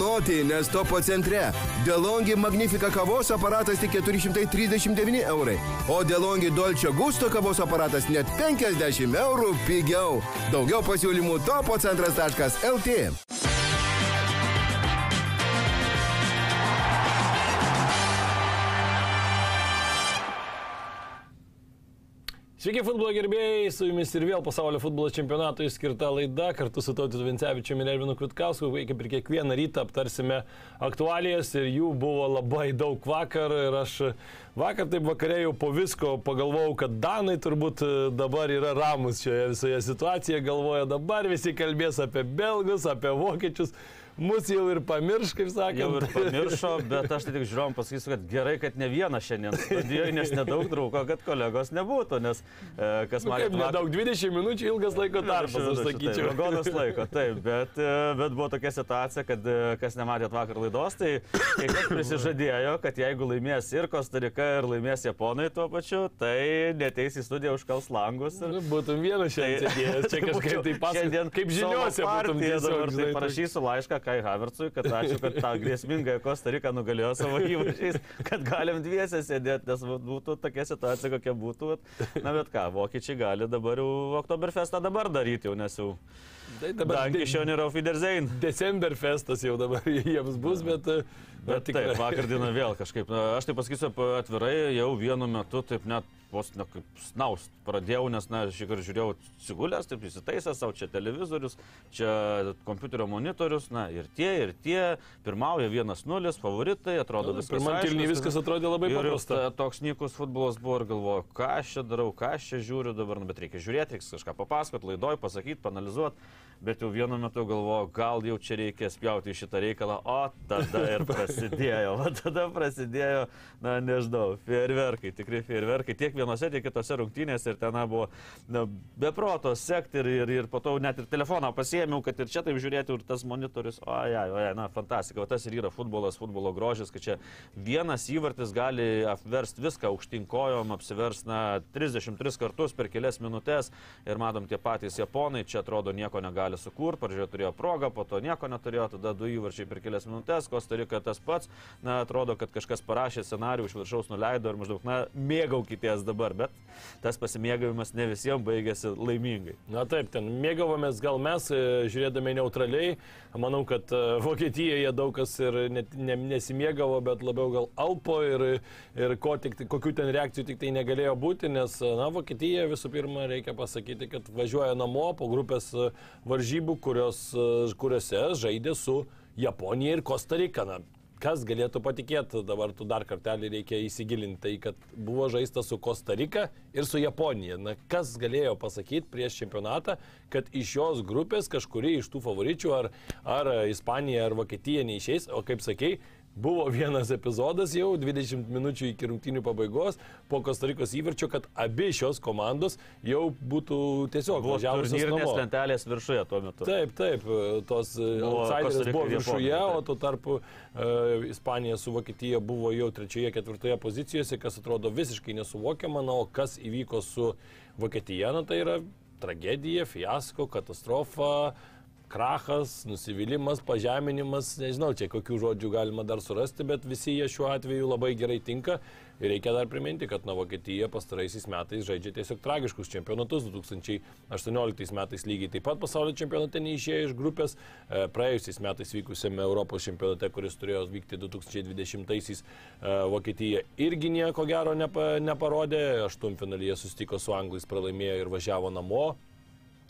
Noti, nes topo centre. Delongi Magnifica kavos aparatas tik 439 eurai, o Delongi Dolce Gusto kavos aparatas net 50 eurų pigiau. Daugiau pasiūlymų topocentras.lt. Sveiki futbolo gerbėjai, su jumis ir vėl pasaulio futbolo čempionatui skirta laida kartu su Tautitu Vincevičiumi ir Elvinu Kvitkausku. Kaip ir kiekvieną rytą aptarsime aktualijas ir jų buvo labai daug vakar ir aš vakar taip vakarė jau po visko pagalvojau, kad Danai turbūt dabar yra ramus šioje visoje situacijoje, galvoja dabar visi kalbės apie belgus, apie vokiečius mus jau ir pamirš, kaip sakė. Jau ir pamiršo, bet aš tai tik žiūrom pasakysiu, kad gerai, kad ne vienas šiandien studijoje, nes nedaug trūko, kad kolegos nebūtų, nes e, kas nu, man... Kaip nedaug, 20 minučių ilgas laiko tarpas, aš sakyčiau. Taip, godas laiko, taip, bet, e, bet buvo tokia situacija, kad e, kas nematėt vakar laidos, tai kas prisižadėjo, kad jeigu laimės ir Kostarika, ir laimės Japonai tuo pačiu, tai neteis į studiją užkals langus. Ir... Nu, būtum vienas šiandien tai, čia kažkaip tai pasakė. Kaip žiniuose, būtum tiesiog. Tai parašysiu laišką, Kai Havertzui, kad ačiū, kad tą grėsmingą Kostariką nugalėjo savo įvažiais, kad galim dviese sėdėti, nes būtų tokia situacija, kokia būtų. Na bet ką, vokiečiai gali dabar jau Oktoberfestą dabar daryti jau, nes jau... Tai dabar Dankišionė ir Fiderzein. Decemberfestas jau dabar jiems bus, bet... Bet, bet tikrai. Taip, vakar dieną vėl kažkaip. Na, aš tai pasakysiu atvirai, jau vienu metu taip net vos ne kaip snaust pradėjau, nes, na, aš ir žiūrėjau sigulės, taip įsitaisęs savo, čia televizorius, čia kompiuterio monitorius, na, ir tie, ir tie, pirmauja 1-0, favoritai, atrodo viskas. Pirmam kilniui viskas atrodė labai paprasta. Ir toks nykus futbolas buvo ir galvoju, ką aš čia darau, ką aš čia žiūriu dabar, nu, bet reikia žiūrėti, reikia kažką papasakot, laidoj, pasakyti, panalizuoti bet jau vienu metu galvoju, gal jau čia reikia spjauti šitą reikalą, o tada ir prasidėjo, o tada prasidėjo, na nežinau, fejerverkai, tikrai fejerverkai, tiek vienose, tiek kitose rungtynėse. Ir ten buvo na, beproto sekti ir, ir, ir po to net ir telefoną pasiėmiau, kad ir čia taip žiūrėti ir tas monitorius, o ja, o ja, na fantastika, o tas ir yra futbolas, futbolo grožis, kad čia vienas įvartis gali apversti viską aukštinkojom, apsivers, na, 33 kartus per kelias minutės ir matom tie patys japonai, čia atrodo nieko negali gali sukurti, pradžioje turėjo progą, po to nieko neturėjo, tada du įvarčiai per kelias minutės, Kostarika tas pats, na, atrodo, kad kažkas parašė scenarių iš viršaus nuleido ir maždaug, na, mėgaukitės dabar, bet tas pasimėgavimas ne visiems baigėsi laimingai. Na taip, ten mėgavomės gal mes, e, žiūrėdami neutraliai, manau, kad e, Vokietijoje daug kas ir net, ne, nesimėgavo, bet labiau gal alpo ir, ir ko tik, kokių ten reakcijų tik tai negalėjo būti, nes, na, Vokietija visų pirma reikia pasakyti, kad važiuoja namo po grupės varžybų varžybų, kurios, e, kuriuose žaidė su Japonija ir Kostarika. Na, kas galėtų patikėti, dabar tu dar kartelį reikia įsigilinti tai, kad buvo žaista su Kostarika ir su Japonija. Na, kas galėjo pasakyti prieš čempionatą, kad iš šios grupės kažkuri iš tų favoričių, ar, ar Ispanija, ar Vokietija neišeis, o kaip sakei, Buvo vienas epizodas jau 20 minučių iki rungtinių pabaigos po Kostarikos įvarčio, kad abi šios komandos jau būtų tiesiog važiavusios namo. lentelės viršuje tuo metu. Taip, taip, tos e, outsiderės buvo viršuje, o tuo tarpu uh, Ispanija su Vokietija buvo jau trečioje, ketvirtoje pozicijose, kas atrodo visiškai nesuvokiama, na, o kas įvyko su Vokietija, na, tai yra tragedija, fiasko, katastrofa, krachas, nusivylimas, pažeminimas, nežinau, čia kokių žodžių galima dar surasti, bet visi jie šiuo atveju labai gerai tinka. Ir reikia dar priminti, kad na, Vokietija pastaraisiais metais žaidžia tiesiog tragiškus čempionatus. 2018 metais lygiai taip pat pasaulio čempionate neišėjo iš grupės. E, praėjusiais metais vykusiame Europos čempionate, kuris turėjo vykti 2020-aisiais, e, Vokietija irgi nieko gero nepa, neparodė. Aštuntfinalyje susitiko su Anglais, pralaimėjo ir važiavo namo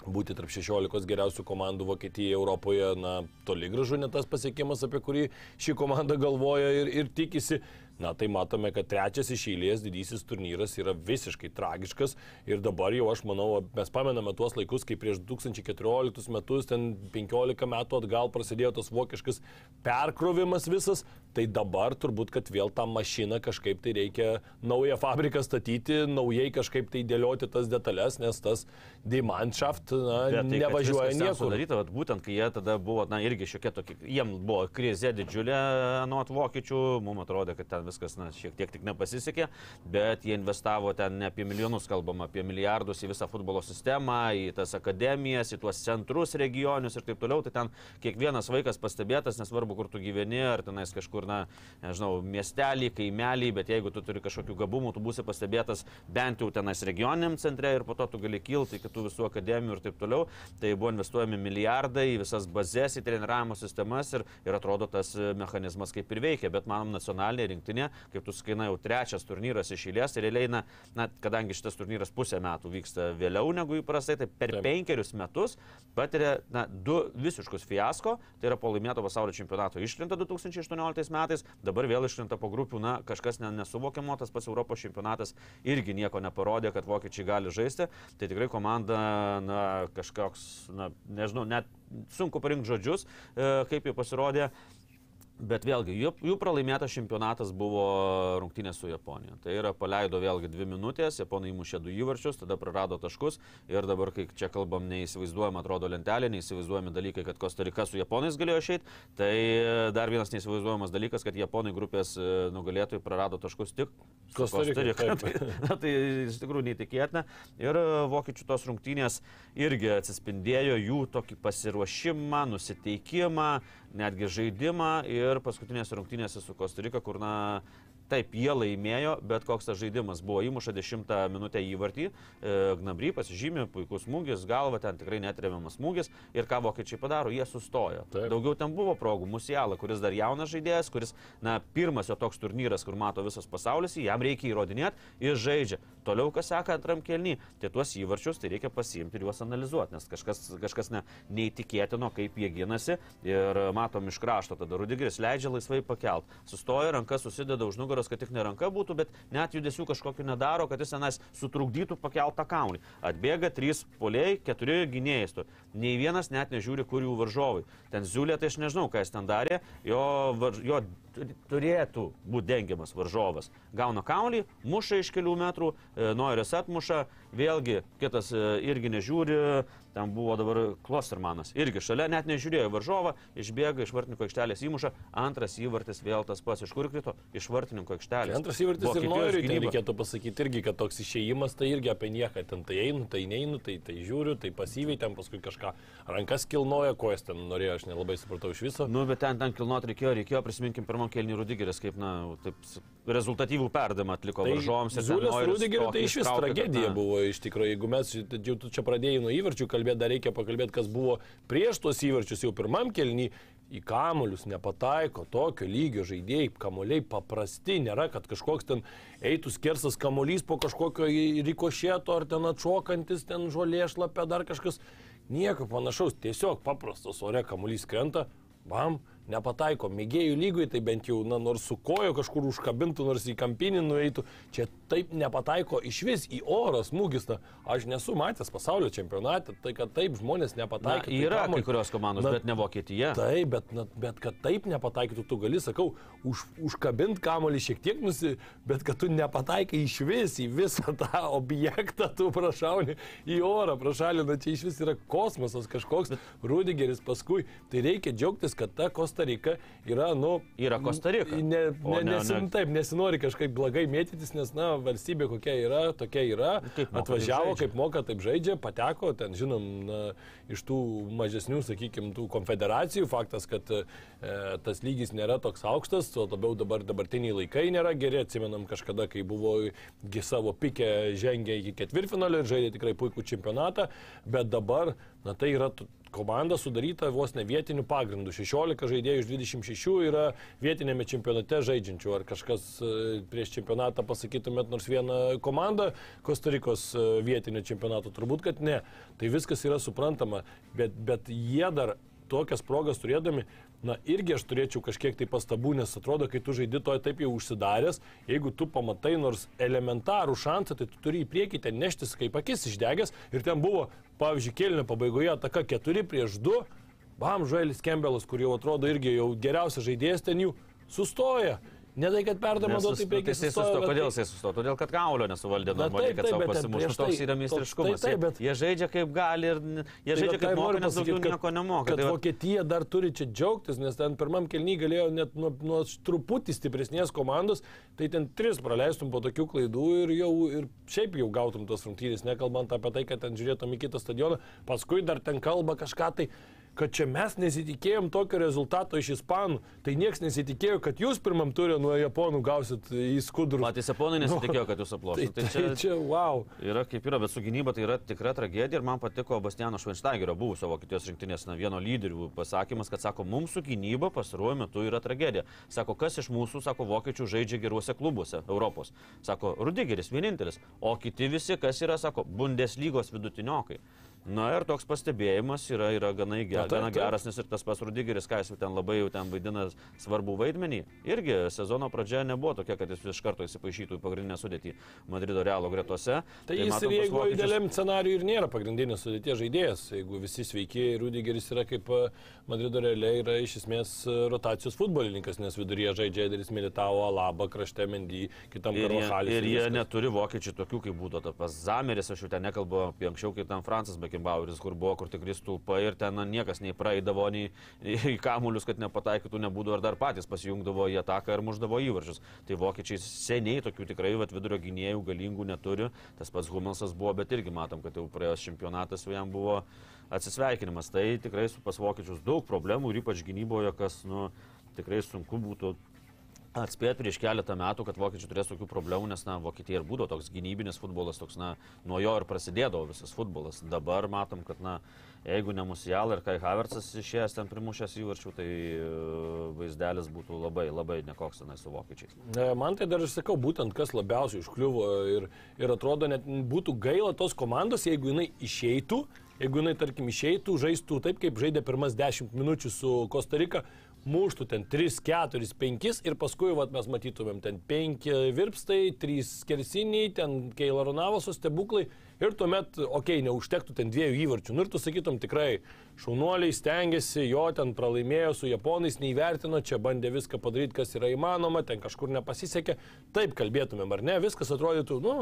būti tarp 16 geriausių komandų Vokietijoje, Europoje, na, toli gražu ne tas pasiekimas, apie kurį ši komanda galvoja ir, ir tikisi. Na tai matome, kad trečias iš eilės didysis turnyras yra visiškai tragiškas ir dabar jau aš manau, mes pamename tuos laikus, kai prieš 2014 metus, ten 15 metų atgal prasidėjo tas vokiškas perkrovimas visas, tai dabar turbūt, kad vėl tą mašiną kažkaip tai reikia naują fabriką statyti, naujai kažkaip tai dėlioti tas detalės, nes tas Dimanschaft na, tai, nevažiuoja niekur. Sudaryta, vat, būtent kai jie tada buvo, na irgi šiokia tokia, jiems buvo krizė didžiulė nuot vokiečių, mums atrodė, kad ten viskas na, šiek tiek tik nepasisekė, bet jie investavo ten ne apie milijonus, kalbam apie milijardus į visą futbolo sistemą, į tas akademijas, į tuos centrus regionius ir taip toliau. Tai ten kiekvienas vaikas pastebėtas, nesvarbu, kur tu gyveni, ar tenais kažkur, na, nežinau, miestelį, kaimelį, bet jeigu tu turi kažkokių gabumų, tu būsi pastebėtas bent jau tenais regioniniam centre ir po to tu gali kilti iki tų visų akademijų ir taip toliau. Tai buvo investuojami milijardai į visas bazės, į treniravimo sistemas ir, ir atrodo tas mechanizmas kaip ir veikia, bet manom nacionalinė rinktinė, kaip tu skaina jau trečias turnyras iš eilės ir realiai, na, na, kadangi šitas turnyras pusę metų vyksta vėliau negu įprastai, tai per Taip. penkerius metus patiria na, du visiškus fiasko, tai yra po laimėto pasaulio čempionato iškrinta 2018 metais, dabar vėl iškrinta po grupių, na, kažkas nesuvokiamo, tas pats Europos čempionatas irgi nieko neparodė, kad vokiečiai gali žaisti, tai tikrai komanda, na, kažkoks, na, nežinau, net sunku parinkti žodžius, e, kaip jie pasirodė. Bet vėlgi, jų, jų pralaimėtas čempionatas buvo rungtynės su Japonija. Tai yra paleido vėlgi dvi minutės, Japonai įmušė du įvarčius, tada prarado taškus ir dabar, kai čia kalbam, neįsivaizduojama atrodo lentelė, neįsivaizduojami dalykai, kad Kostarika su Japonais galėjo išeiti, tai dar vienas neįsivaizduojamas dalykas, kad Japonai grupės e, nugalėtojai prarado taškus tik Kostarika. Tai, na, tai iš tikrųjų neįtikėtina. Ir e, vokiečių tos rungtynės irgi atsispindėjo jų tokį pasiruošimą, nusiteikimą netgi žaidimą ir paskutinėse rungtynėse su Kostarika, kur na Taip, jie laimėjo, bet koks tas žaidimas buvo įmuša 10 minutę įvartį, e, Gnabry pasižymė, puikus smūgis, galva ten tikrai netremiamas smūgis ir ką vokiečiai padaro, jie sustojo. Taip. Daugiau ten buvo progų, Musiala, kuris dar jaunas žaidėjas, kuris, na, pirmas jo toks turnyras, kur mato visas pasaulis, jam reikia įrodinėti, jis žaidžia. Toliau, kas seka antram kelny, tai tuos įvarčius tai reikia pasiimti ir juos analizuoti, nes kažkas, kažkas ne, neįtikėtino, kaip jie ginasi ir matom iš krašto, tada Rudigeris leidžia laisvai pakelt, sustoja, rankas susideda už nugaros kad tik ne ranka būtų, bet net judesių kažkokiu nedaro, kad jis senas sutrukdytų pakeltą kaunį. Atbėga trys poliai, keturi gynėjai. Nei vienas net nežiūri, kur jų varžovai. Ten ziulė, tai aš nežinau, ką jis ten darė, jo, jo turėtų būti dengiamas varžovas. Gauna kaunį, muša iš kelių metrų, e, Noiris atmuša, vėlgi kitas e, irgi nežiūri, ten buvo dabar Klostermanas, irgi šalia net nežiūrėjo varžovą, išbėga iš vartininko aikštelės įmuša, antras įvartis vėl tas pats, iš kur krito, iš vartininko aikštelės. Antras įvartis ir noriu, tai reikėtų pasakyti irgi, kad toks išėjimas tai irgi apie nieką, ten tai einu, tai neinu, tai, tai žiūriu, tai pasyviai, ten paskui kažką rankas kilnoja, kojas ten norėjo, aš nelabai supratau iš viso. Nu, bet ten, ten kilnuoti reikėjo, reikėjo, prisiminkim, pirmam kelniui Rudigeris, kaip, na, taip, rezultatyvų perdavimą atliko tai varžovams. Zulės Rudigeris tai iš vis tragedija kad, buvo, iš tikrųjų, jeigu mes jau tu čia pradėjai nuo įvarčių kalbėti, dar reikia pakalbėti, kas buvo prieš tuos įvarčius jau pirmam kelniui į kamuolius nepataiko tokio lygio žaidėjai, kamuoliai paprasti, nėra, kad kažkoks ten eitų skersas kamuolys po kažkokio rikošėto ar ten atšokantis, ten žolė šlapia, dar kažkas. Nieko panašaus, tiesiog paprastas ore kamuolys krenta, bam, nepataiko. Mėgėjų lygui tai bent jau, na, nors su kojo kažkur užkabintų, nors į kampinį nueitų, čia taip nepataiko iš vis į orą smūgis. Na, aš nesu matęs pasaulio čempionate, tai kad taip žmonės nepataiko. Na, yra tai kai kurios komandos, na, bet ne Vokietija. Taip, bet, na, bet kad taip nepataikytų, tu gali, sakau, už, užkabint kamolį šiek tiek nusi, bet kad tu nepataikai iš vis į visą tą objektą, tu prašauni į orą, prašalina, čia iš vis yra kosmosas kažkoks, bet... Rudigeris paskui. Tai reikia džiaugtis, kad ta Kosta Kostarika yra, nu... Yra Kostarika. Ne, ne, ne, nesin, ne. Taip, nesinori kažkaip blogai mėtytis, nes, na, valstybė kokia yra, tokia yra. Kaip moka, atvažiavo, kaip moka, taip žaidžia, pateko, ten, žinom, na, iš tų mažesnių, sakykime, tų konfederacijų. Faktas, kad e, tas lygis nėra toks aukštas, o labiau dabar dabartiniai laikai nėra geri. Atsimenam kažkada, kai buvo savo pikę žengę iki ketvirtfinalio ir žaidė tikrai puikų čempionatą, bet dabar, na, tai yra komanda sudaryta vos ne vietiniu pagrindu. 16 žaidėjų iš 26 yra vietinėme čempionate žaidžiančių. Ar kažkas e, prieš čempionatą pasakytumėt nors vieną komandą Kostarikos e, vietinio čempionato? Turbūt, kad ne. Tai viskas yra suprantama, bet, bet jie dar tokias progas turėdami na irgi aš turėčiau kažkiek tai pastabų, nes atrodo, kai tu žaidži to taip jau užsidaręs, jeigu tu pamatai nors elementarų šansą, tai tu turi į priekį ten neštis kaip akis išdegęs. Ir ten buvo, pavyzdžiui, kėlinio pabaigoje ataka 4 prieš 2, bam, Žuelis Kembelas, kur jau atrodo irgi jau geriausias žaidėjas ten jų, sustoja. Ne tai, kad perdama duot, taip reikia sustojo. Kodėl jisai sustojo? Todėl, kad kaulio nesuvaldė normaliai, kad savo pasimuštų. Toks yra meistriškumas. Taip, bet... Jie žaidžia kaip gali ir jie tai žaidžia kaip moka, nes daugiau nieko nemoka. Kad tai Vokietija dar turi čia džiaugtis, nes ten pirmam kelny galėjo net nuo, nuo truputį stipresnės komandos, tai ten tris praleistum po tokių klaidų ir jau ir šiaip jau gautum tos rungtynės, nekalbant apie tai, kad ten žiūrėtum į kitą stadioną, paskui dar ten kalba kažką tai kad čia mes nesitikėjom tokio rezultato iš ispanų, tai niekas nesitikėjo, kad jūs pirmam turė nuo japonų gausit į skudurų. Patys japonai nesitikėjo, kad jūs aplošite. Tai, tai, tai čia, wow. Yra kaip yra, bet su gynyba tai yra tikra tragedija ir man patiko Bastiano Švenštaigerio, buvusio Vokietijos rinktinės na, vieno lyderių pasakymas, kad sako, mums su gynyba pastaruoju metu yra tragedija. Sako, kas iš mūsų, sako, vokiečių žaidžia geruose klubuose Europos. Sako, Rudigeris vienintelis, o kiti visi, kas yra, sako, Bundeslygos vidutiniokai. Na ir toks pastebėjimas yra, yra gana, ger, Na, gana geras, nes ir tas pas Rudigeris, ką jis ten labai jau ten vaidina svarbų vaidmenį. Irgi sezono pradžia nebuvo tokia, kad jis iš karto įsipaišytų į pagrindinę sudėtį Madrido Realo gretose. Tai, tai jis matom, ir jeigu vokiečius... idealiam scenariui ir nėra pagrindinės sudėties žaidėjas, jeigu visi sveiki, Rudigeris yra kaip e, Madrido Reale yra iš esmės e, rotacijos futbolininkas, nes viduryje žaidžia Ederis Militavo, Alaba, krašte Mendy, kitam Karvahalis. Ir, ir jie neturi vokiečių tokių, kaip būtų tas Zameris, aš jau ten nekalbu apie anksčiau, kaip ten Francas, bet Bekimbaueris, kur buvo, kur tikrai stulpai ir ten na, niekas nei praeidavo, nei į kamuolius, kad nepataikytų, nebūdavo ir dar patys pasijungdavo į ataką ir muždavo įvarčius. Tai vokiečiai seniai tokių tikrai vat, vidurio gynėjų galingų neturi. Tas pats Humelsas buvo, bet irgi matom, kad jau praėjęs čempionatas jau jam buvo atsisveikinimas. Tai tikrai su pas vokiečius daug problemų ir ypač gynyboje, kas nu, tikrai sunku būtų atspėti prieš keletą metų, kad vokiečiai turės tokių problemų, nes, na, Vokietija ir būdavo toks gynybinis futbolas, toks, na, nuo jo ir prasidėdavo visas futbolas. Dabar matom, kad, na, jeigu ne Musial ir Kai Havertzas išėjęs ten primušęs įvarčių, tai e, vaizdelis būtų labai, labai nekoks tenai su vokiečiais. Man tai dar ir sakau, būtent kas labiausiai užkliuvo ir, ir atrodo, net būtų gaila tos komandos, jeigu jinai išeitų, jeigu jinai, tarkim, išeitų, žaistų taip, kaip žaidė pirmas 10 minučių su Kostarika, muštų ten 3, 4, 5 ir paskui vat, mes matytumėm ten 5 virpstai, 3 skersiniai, ten Keilo Ronavoso stebuklai ir tuomet, okei, okay, neužtektų ten dviejų įvarčių. Nu ir tu sakytum tikrai, šaunuoliai stengiasi, jo ten pralaimėjo su japonais, neįvertino, čia bandė viską padaryti, kas yra įmanoma, ten kažkur nepasisekė. Taip kalbėtumėm, ar ne, viskas atrodytų, nu,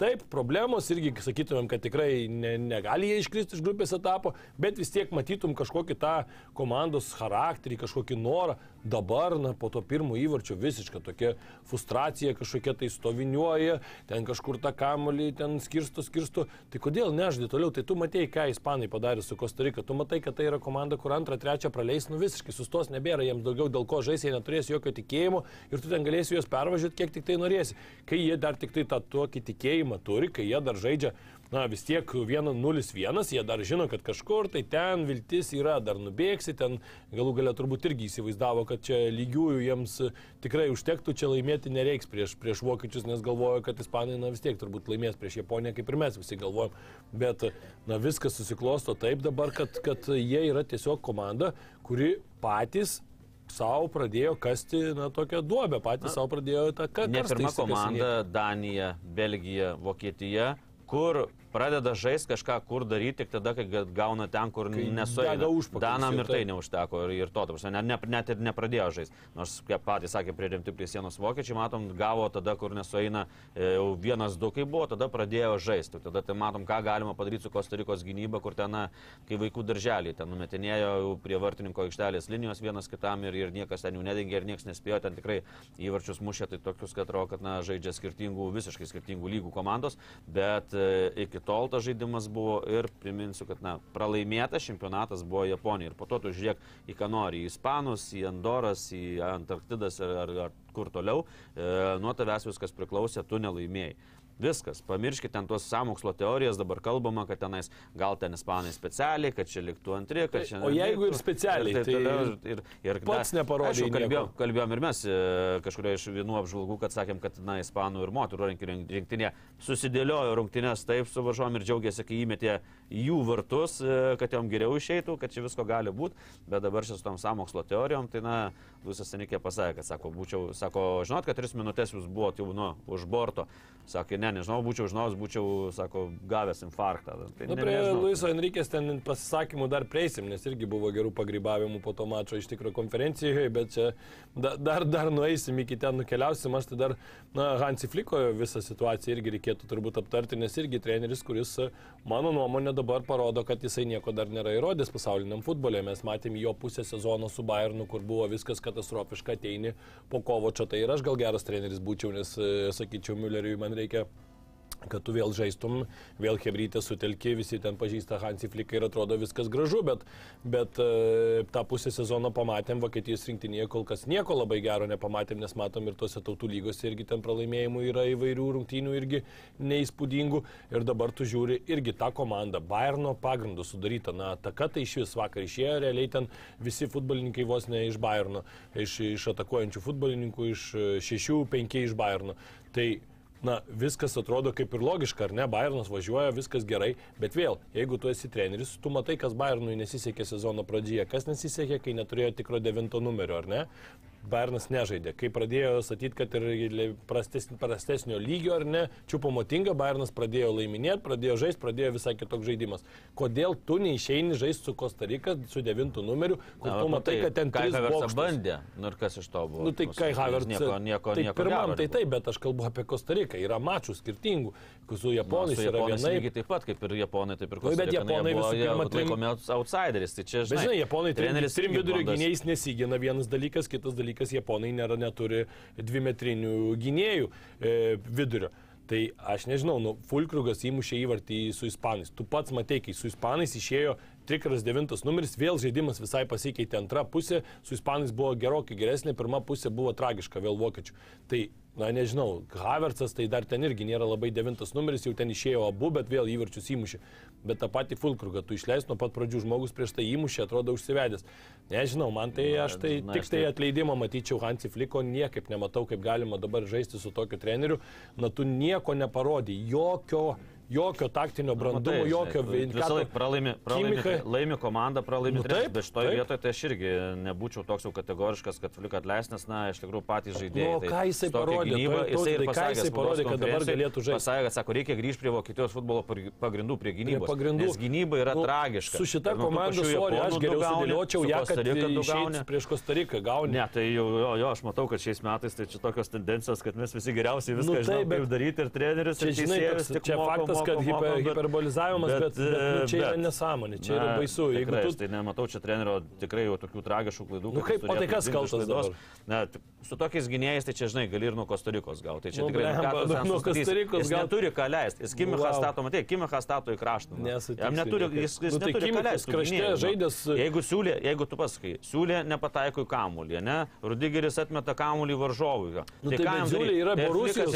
taip, problemos irgi sakytumėm, kad tikrai ne, negali jie iškristi iš grupės etapo, bet vis tiek matytum kažkokį tą komandos charakterį, kažkokį norą. Dabar, na, po to pirmo įvarčio visiška tokia frustracija kažkokia tai stoviniuoja, ten kažkur tą kamolį, ten skirsto, skirsto tai kodėl nežaidai toliau, tai tu matėjai, ką ispanai padarė su Kostarika, tu matai, kad tai yra komanda, kur antrą, trečią praleis, nu visiškai sustos, nebėra jiems daugiau dėl ko žais, jie neturės jokio tikėjimo ir tu ten galėsi juos pervažiuoti, kiek tik tai norėsi. Kai jie dar tik tai tą tokį tikėjimą turi, kai jie dar žaidžia na vis tiek 1-0-1, jie dar žino, kad kažkur tai ten viltis yra, dar nubėgsi, ten galų galę turbūt irgi įsivaizdavo, kad čia lygiųjų jiems tikrai užtektų, čia laimėti nereiks prieš, prieš vokiečius, nes galvojo, kad ispanai na vis tiek turbūt laimės prieš Japoniją, kaip ir mes visi galvojam. Bet na viskas susiklosto taip dabar, kad, kad jie yra tiesiog komanda, kuri patys savo pradėjo kasti, na, tokią duobę, patys savo pradėjo tą kastą. Ne pirma komanda - Danija, Belgija, Vokietija kur pradeda žaisti kažką, kur daryti tik tada, kai gauna ten, kur nesuėjo. Danam ir tai neužteko ir, ir to, prasme, net, net, net ir nepradėjo žaisti. Nors, kaip patys sakė, priremti prie sienos vokiečiai, matom, gavo tada, kur nesueina e, jau vienas, du, kai buvo, tada pradėjo žaisti. Tada tai matom, ką galima padaryti su Kostarikos gynyba, kur ten, kai vaikų darželį, ten numetinėjo prie vartininko aikštelės linijos vienas kitam ir, ir niekas ten jų nedengė ir niekas nespėjo, ten tikrai įvarčius mušė, tai tokius, kad atrodo, kad na, žaidžia skirtingų, visiškai skirtingų lygų komandos, bet e, iki tol tas žaidimas buvo ir priminsiu, kad na, pralaimėtas čempionatas buvo Japonija. Ir po to tu žiūrėk į ką nori, į Ispanus, į Andoras, į Antarktidas ar, ar, ar kur toliau. E, nuo tavęs viskas priklausė, tu nelaimėjai. Viskas, pamirškite ten tuos samokslo teorijas, dabar kalbama, kad tenais gal ten ispanai specialiai, kad čia liktų antri, kad čia... O jeigu ir specialiai, ir, tai, toliau, ir, ir, pats neparodė. Kalbėjom, kalbėjom ir mes e, kažkurioje iš vienų apžvalgų, kad sakėm, kad na, ispanų ir moterų rinktinė susidėliojo rungtynės taip su varžom ir džiaugiasi, kai įmetė jų vartus, e, kad jom geriau išeitų, kad čia visko gali būti, bet dabar šis tom samokslo teorijom, tai na, Luisas Senikė pasakė, kad sako, būčiau, sako, žinot, kad tris minutės jūs buvote jau nu, už borto, sakė, ne, nežinau, būčiau žinojęs, būčiau, sako, gavęs infarktą. Tai nu, prie Luiso Enrikės ten pasisakymų dar prieisim, nes irgi buvo gerų pagrybavimų po to mačo iš tikrųjų konferencijoje, bet čia dar, dar nueisim iki ten nukeliausim, aš tai dar, na, Hansi Fliko visą situaciją irgi reikėtų turbūt aptarti, nes irgi treneris, kuris, mano nuomonė, dabar parodo, kad jisai nieko dar nėra įrodęs pasauliniam futbolė. Mes matėm jo pusę sezono su Bayernu, kur buvo viskas katastrofiška, ateini po kovo čia, tai ir aš gal geras treneris būčiau, nes, sakyčiau, Mülleriui man reikia kad tu vėl žaistum, vėl Hebrytė sutelki, visi ten pažįsta Hansi Fliką ir atrodo viskas gražu, bet, bet e, tą pusę sezono pamatėm, Vokietijos rinktinėje kol kas nieko labai gero nepamatėm, nes matom ir tuose tautų lygose irgi ten pralaimėjimų yra įvairių rungtynių irgi neįspūdingų ir dabar tu žiūri irgi tą komandą, Bayerno pagrindų sudaryta, na, taka tai iš vis vakar išėjo, realiai ten visi futbolininkai vos ne iš Bayerno, iš, iš atakuojančių futbolininkų, iš šešių, penkiai iš Bayerno. Tai na, viskas atrodo kaip ir logiška, ar ne? Bayernas važiuoja, viskas gerai, bet vėl, jeigu tu esi treneris, tu matai, kas Bayernui nesisekė sezono pradžioje, kas nesisekė, kai neturėjo tikro devinto numerio, ar ne? Bayernas nežaidė. Kai pradėjo statyti, kad ir prastesnio, prastesnio lygio ar ne, čiupo motinga, Bayernas pradėjo laiminėti, pradėjo žaisti, pradėjo visai kitoks žaidimas. Kodėl tu neišeini žaisti su Kostarika, su devintu numeriu, kur Na, tu matai, tai, kad ten Kai Havertzas bandė, nu ir kas iš to buvo? Nu tai Kai Havertzas. Nieko, nieko, tai nieko pirmam, tai taip, bet aš kalbu apie Kostariką. Yra mačų skirtingų, su Japonais Na, yra vienai. Taip pat kaip ir Japonai, taip ir Kostarika. Nu, bet Japonai buvo, visų pirma laikomi outsideris. Tai čia, žinai, bet, žinai Japonai treneris trim vidurio gynėjais nesigina vienas dalykas, kitas dalykas Japonai nėra neturi dvimetrinių gynėjų e, vidurio. Tai aš nežinau, nu, Fulkrugas įmušė įvartį su Ispanais. Tu pats matei, kai su Ispanais išėjo Trikaras devintas numeris, vėl žaidimas visai pasikeitė antra pusė, su Ispanais buvo gerokai geresnė, pirma pusė buvo tragiška vėl vokiečių. Tai na nežinau, Havertzas tai dar ten irgi nėra labai devintas numeris, jau ten išėjo abu, bet vėl įvarčius įmušė. Bet tą patį Fulkrugą tu išleis nuo pat pradžių žmogus prieš tai įmušė, atrodo užsivedęs. Nežinau, man tai na, aš tai na, tik tai atleidimą matyčiau Hansi Fliko, niekaip nematau, kaip galima dabar žaisti su tokiu treneriu. Na tu nieko neparodai, jokio jokio taktinio nu, brandumo, nu, jokio veikimo. Visą laiką pralaimi, pralaimi, laimi komanda, pralaimi nu, taip, bet šitoje vietoje tai aš irgi nebūčiau toks jau kategoriškas, kad Fliuk atleis, nes, na, iš tikrųjų patys žaidėjai. Nu, tai ką jisai parodė? Gynybą, jisai ir pasakė, jisai parodė, kad dabar galėtų žaisti. Pasakė, kad sako, reikia grįžti prie Vokietijos futbolo pagrindų, prie gynybos. Prie pagrindų. Nes gynyba yra nu, tragiška. Su šita komanda, sorry, aš geriau sudėliočiau ją, kad gauni prieš Kostariką gauni. Ne, tai jau, jo, jo, aš matau, kad šiais metais tai čia tokios tendencijos, kad mes visi geriausiai viską nu, žinome, kaip daryti ir trenerius. Čia, žinai, čia faktas, kad hiperbolizavimas, bet, bet, bet nu, čia bet, yra nesąmonė, čia na, yra baisu. Jeigu tikrai, tu... Tai nematau čia trenerio tikrai jau tokių tragiškų klaidų. Nu, kaip, o tai kas kaltas dabar? Na, su tokiais gynėjais, tai čia, žinai, gali ir nuo Kostarikos gauti. Tai čia nu, tikrai nu, nuo Kostarikos gal turi ką leisti. Jis Kimichą wow. stato, matai, Kimichą stato į kraštą. Jam neturi, jis, jis nu, tai neturi ką leisti. Krašte žaidęs. Jeigu siūlė, jeigu tu pasakai, siūlė nepataiko į kamulį, ne? Rudigeris atmeta kamulį varžovui. Nu, tai, tai Ziulė yra Borusijos.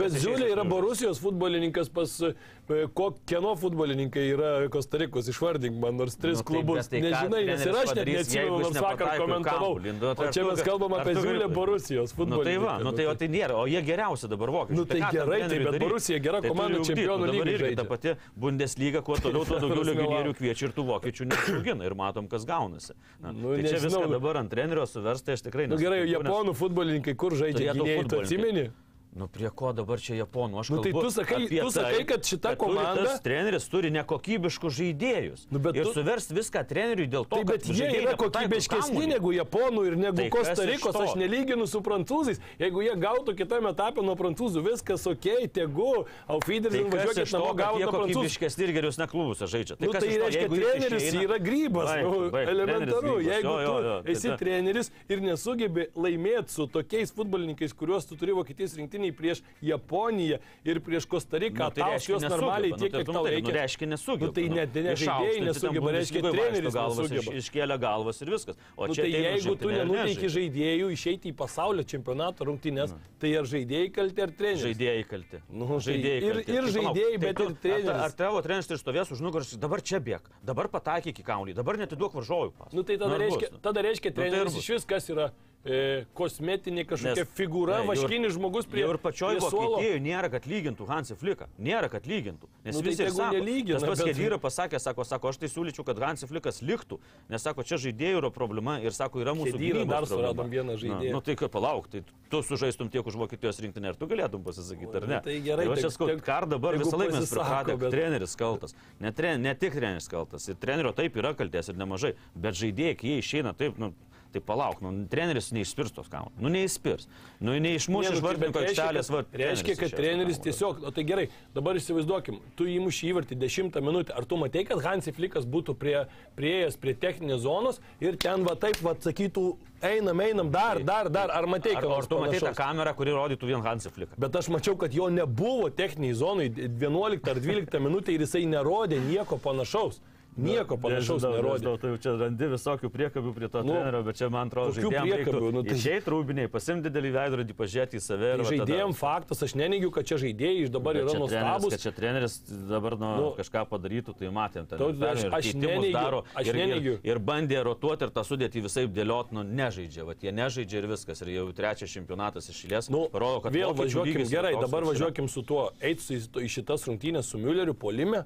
Bet Ziulė yra Borusijos futbolininkas pas kieno futbolininkai yra Kostarikos, išvardink man nors tris nu, klubus. Tai Nežinai, nes ir aš net neatsimenu, nors vakar komentavau. Nu, tai o čia mes kalbam apie Ziulę Borusijos futbolą. Nu, tai va, nu, tai, o tai nėra, o jie geriausi dabar vokiečiai. Nu, tai, tai gerai, tai, bet Borusija gera tai komanda čempionų lygoje. Ta pati Bundesliga, kuo toliau, tuo daugiau legionierių kviečia ir tų vokiečių neaugina ir matom, kas gaunasi. Na, nu, tai čia viską dabar ant trenerio suversti aš tikrai nežinau. Nu, gerai, japonų futbolininkai kur žaidžia? Gynėjai, tu atsimeni? Nu prie ko dabar čia japonų? Aš nu, tai tu sakai, tu sakai, tai, kad šita kad komanda... Tas treneris turi nekokybiškus žaidėjus. Nu, ir tu... suverst viską treneriui dėl to, tai, bet jie yra kokybiškesni negu japonų ir negu tai Kostarikos. Aš nelyginu su prancūzais. Jeigu jie gautų kitame etape nuo prancūzų, viskas ok, tegu, Aufideris tai važiuokit namo gauti. Jie kokybiškesni ir geriausias neklubus žaidžia. Tai, nu, tai reiškia, treneris yra grybas. Nu, elementaru. Jeigu tu esi treneris ir nesugebi laimėti su tokiais futbolininkais, kuriuos tu turi Vokietijos rinktinė, rungtiniai prieš Japoniją ir prieš Kostariką. Nu, tai tau reiškia jos normaliai Nu, tiek, tai kiek tau matai, reikia. Nu, reiškia nesugeba. Nu, tai ne- ne Išaukštinti žaidėjai ten nesugeba, reiškia, treneris galvas, iš- iškėlė galvas ir viskas. O Nu, čia tai jeigu tu ir nežaidžia. žaidėjų išeiti į pasaulio čempionato rungtynės, tai ar žaidėjai kalti ar treneris? Žaidėjai kalti. Nu, tai žaidėjai ir- kalti. ir Tai palauk, žaidėjai, tai bet ir treneris. Ar, tavo treneris tai stovės už nugaros, dabar čia bėg, dabar pataikyk į kaunį, dabar netiduok varžovui. Nu tai tada, Nu, reiškia, nu? tada reiškia, tai ir treneris iš vis kas yra e, kosmetinė kažkokia Nes- figūra, Ne, vaškinis žmogus prie, ir pačioj prie suolo. Vokietijoje nėra, kad lygintų Hansi Fliką. Nėra, kad lygintų. Nes Nu, tai visi tegu sako, nelygina, tas pats bet- Kedyra pasakė, sako, sako, aš tai siūlyčiau, kad Hansi Flikas liktų. Nes sako, čia žaidėjų yra problema ir sako, yra mūsų gynybos dar suradom vieną žaidėją. Na, nu tai kaip palauk, tai tu sužaistum tiek už Vokietijos rinktinę, ar tu galėtum pasisakyti, ar ne? Tai gerai, tai aš tai sakau, kar dabar visą laiką mes pripratę, bet- treneris kaltas. Ne, tre, ne tik treneris kaltas. Ir trenerio taip yra kaltės ir nemažai. Bet žaidėjai, kai jie išeina taip, nu, Tai palauk, nu, treneris neišspirs tos kamuolį. Nu, neįspirs. Nu, neišmuš Ne, iš nu, tai- vartininko reiškia, aikštelės vartų. Reiškia, kad treneris tiesiog, o tai gerai, dabar įsivaizduokim, tu įmuši įvartį 10 minutę, ar tu matei, kad Hansi Flikas būtų prie, prieėjęs prie techninės zonos ir ten va taip va sakytų, einam, einam, dar, dar, dar, ar matei, kad ar tu matei tą kamerą, kuri rodytų vien Hansi Fliką? Bet aš mačiau, kad jo nebuvo techniniai zonai 11 ar 12 minutę ir jisai nerodė nieko panašaus. Nieko panašaus Nežinau, nerodė. Tai čia randi visokių priekabių prie to Nu, trenerio, bet čia man atrodo, žaidėjams priekabių? Nu, tai- Išeit rūbiniai, pasimti didelį veidrodį, pažiūrėti į save Tai va tada- žaidėjim faktas, aš neneigiu, kad čia žaidėjai iš dabar Bet yra nuostabus. kad čia treneris dabar nu, Nu, kažką padarytų, tai matėm. Ten, Taute, ir aš- aš neneigiu, daro, aš ir, neneigiu. ir, ir bandė rotuoti ir tą sudėtį visai dėliot, nu nežaidžia, va jie nežaidžia ir viskas. Ir jau trečias čempionatas išėlės. Nu, rodo, kad vėl važiuokim, gerai, dabar važiuokim su tuo, eit su į šitas rungtynės su Mülleriu polime.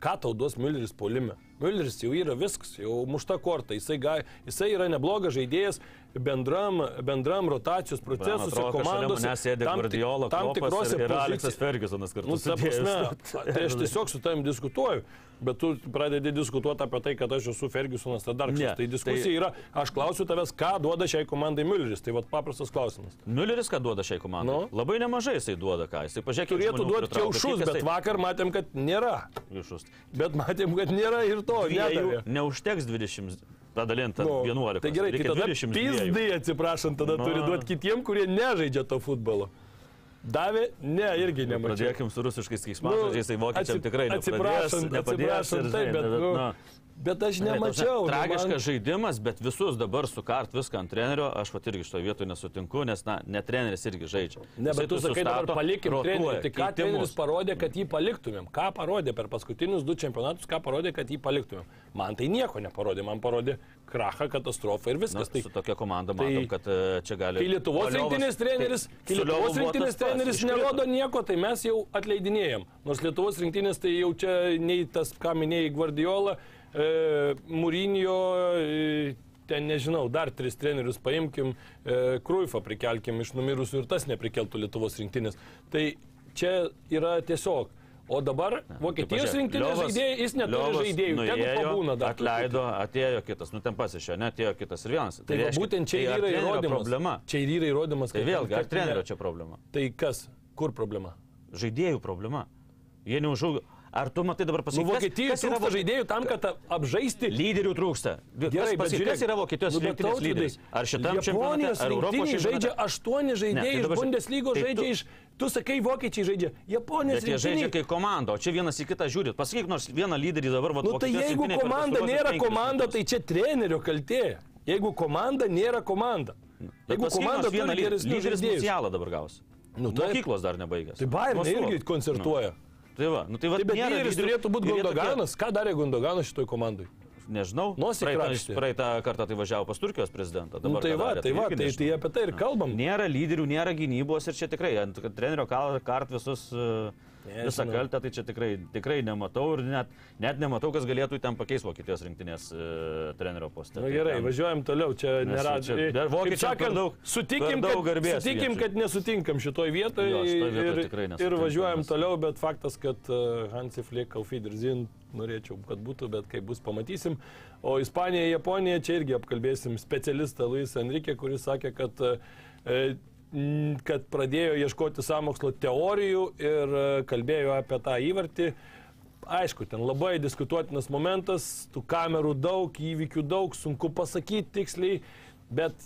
Ką tau duos Mülleris polime? Mülleris jau yra viskas, jau mušta korta, jisai, ga, jisai yra neblogas žaidėjas bendram, bendram rotacijos šalia komandos. manęs sėdi Guardiola, tam Klopas tikrose ir, ir Aleksas pozicijose. Fergusonas kartu. Nu, ta prasme, tai aš tiesiog su tavim diskutuoju, bet tu pradedi diskutuoti apie tai, kad aš esu Fergusonas, tai dar kažkas. Ne, Tai diskusija tai- yra, aš klausiu tavęs, ką duoda šiai komandai Mülleris. Tai vad paprastas klausimas. Mülleris ką duoda šiai komandai? Nu? Labai nemažai jisai duoda, ką jisai pažiūrėk. kiek Turėtų duoti kiaušus, bet jisai- vakar matėm, kad nėra. Kiaušus. Bet matėm, kad nėra ir to. Dviejų neužteks 20, padalinta Nu, 11. Tai gerai, tai tada 22. pizdai atsiprašant, tada Nu. turi duoti kitiem, kurie nežaidžia to futbolo. Davė? Ne, irgi nemačiau. Pradėkim su rusiškais keiksmažodžiais, tai vokiečiam tikrai nepadės, atsiprašant, nepadės atsiprašant, ir, taip, bet, nu, na, bet aš nemačiau. nu, Tragiškas man- žaidimas, bet visus dabar sukart viską ant trenerio, aš pat irgi iš to vietoj nesutinku, nes, na, ne treneris irgi žaidžia. Ne, bet tu sakai, dabar palikim trenerių. Tai ką treneris parodė, kad jį paliktumėm? Ką parodė per paskutinius du čempionatus, ką parodė, kad jį paliktumėm? Man tai nieko neparodė, man parodė krachą, katastrofą ir Na, viskas. Tai su tokia komanda tai- matom, kad e, čia gali... Kai Lietuvos rinktinės treneris, tai kai su Lietuvos rinktinės treneris nerodo nieko, tai mes jau atleidinėjom. Nors Lietuvos rinktinės tai jau čia nei tas, ką minėjai, Guardiola, e, Mūrinio, e, ten nežinau, dar tris trenerius paimkim, e, Kruifą prikelkim iš numirusių ir tas neprikeltų Lietuvos rinktinės. Tai čia yra tiesiog. O dabar Vokietijos pažiūrėk, rinktinės žaidėjai, jis neturi žaidėjų, tegu nuėjo, pabūna dar. Atleido, atėjo kitas, nu ten pasišė, ne, atėjo kitas ir vienas. Tai va, reiškia, būtent čia tai yra įrodymas. problema. Čia ir yra įrodymas, Tai kad vėlgi, ar trenerio ne- čia problema? Tai kas? Kur problema? Žaidėjų problema. Jie neužaugo. Ar tu matai dabar Nu, pasakyti? Vokietijos trūksta Vok- žaidėjų tam, kad apžaisti. Lyderių trūksta. Gerai, bet pasakyk, kas žiūrėk, yra Vokietijos nu, rinktinės lyderis? Ar šitam čempionate, Japonijos ar Europos rinktiniai žaidžia aštuoni Ne, žaidėjai tai iš žiūrėk, Bundeslygos tai tu- žaidžia iš... Tu sakai, vokiečiai žaidžia. Japonijos Bet jie žaidžia kaip komanda, o čia vienas į kitą žiūrit. Pasakyk nors vieną lyderį dabar, va, Nu tai jeigu komanda nėra komanda, tai čia trenerio kaltė. Jeigu komanda nėra komanda. Bet Jeigu komanda vieną lyderį, lyderis. Musialą dabar gaus. Nu. Mokyklos dar nebaigęs. Tai Bayern irgi koncertuoja. Tai va, nu tai va, Tai bet nėra lyderis turėtų būti jie tokie- Gundoganas. Ką darė Gundoganas šitoj komandai? Nežinau. Praeitą, praeitą kartą tai važiavo pas Turkijos prezidentą. Nu, Dabar tai ką va, darė, tai va, irgi tai, nežinau. tai apie tai ir kalbam. Nėra lyderių, nėra gynybos ir čia tikrai ant trenerio kart visus uh, visą kaltę, tai čia tikrai, tikrai nematau ir net, net nematau, kas galėtų ten pakeisti Vokietijos rinktinės uh, trenerio postą. Na Tai gerai, ten- važiuojam toliau, čia nėra... čia dar vokiečiam per daug- sutikim, daug kad, garbės sutikim, kad nesutinkam šitoj vietoje Jo, šitoj vietoj ir, ir važiuojam nes- toliau, bet faktas, kad uh, Hansi Flick, Aufidrzin, norėčiau, kad būtų, bet kaip bus, pamatysim. O Ispanija, Japonija, čia irgi apkalbėsim specialistą Luis Enrique, kuris sakė, kad m, kad pradėjo ieškoti samokslo teorijų ir e, kalbėjo apie tą įvartį. Aišku, ten labai diskutuotinas momentas, tų kamerų daug, įvykių daug, sunku pasakyti tiksliai, bet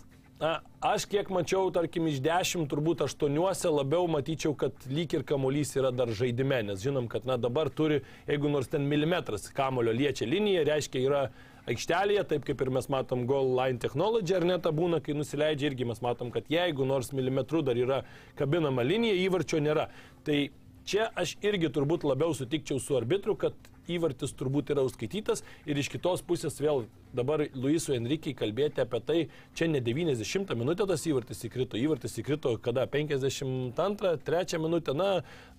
Na, aš kiek mačiau, tarkim, iš dešimt, turbūt aštuoniuose labiau matyčiau, kad lyg ir kamuolys yra dar žaidime, nes žinom, kad na, dabar turi, jeigu nors ten milimetras kamulio liečia liniją, reiškia yra aikštelėje, taip kaip ir mes matom goal line technology, ar ne ta būna, kai nusileidžia irgi mes matom, kad jeigu nors milimetrų dar yra kabinama linija, įvarčio nėra. Tai čia aš irgi turbūt labiau sutikčiau su arbitru, kad įvartis turbūt yra užskaitytas ir iš kitos pusės vėl dabar Luisui Enrikiai kalbėti apie tai, čia ne 90 minutę tas įvartis įkrito, įvartis įkrito kada 52, 3 minutę, na,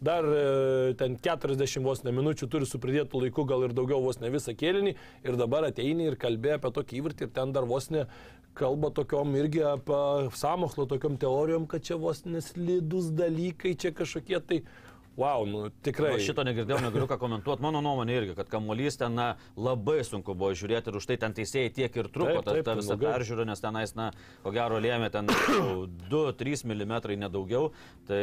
dar e, ten 40 vos ne minučių turi su pridėtų laiku, gal ir daugiau vos ne visą kėlinį ir dabar ateini ir kalbė apie tokį įvartį ir ten dar vos ne kalba tokiom irgi apie samokslo tokiom teorijom, kad čia vos neslidus dalykai, čia kažkokie tai Wow, nu tikrai. Aš šito negirdėjau, negaliu ką komentuoti. Mano nuomonė irgi, kad kamuolys ten na, labai sunku buvo žiūrėti ir už tai ten teisėjai tiek ir truko ta, ta visa peržiūra, nes tenais, na, ko gero lėmė ten 2-3 mm nedaugiau. Tai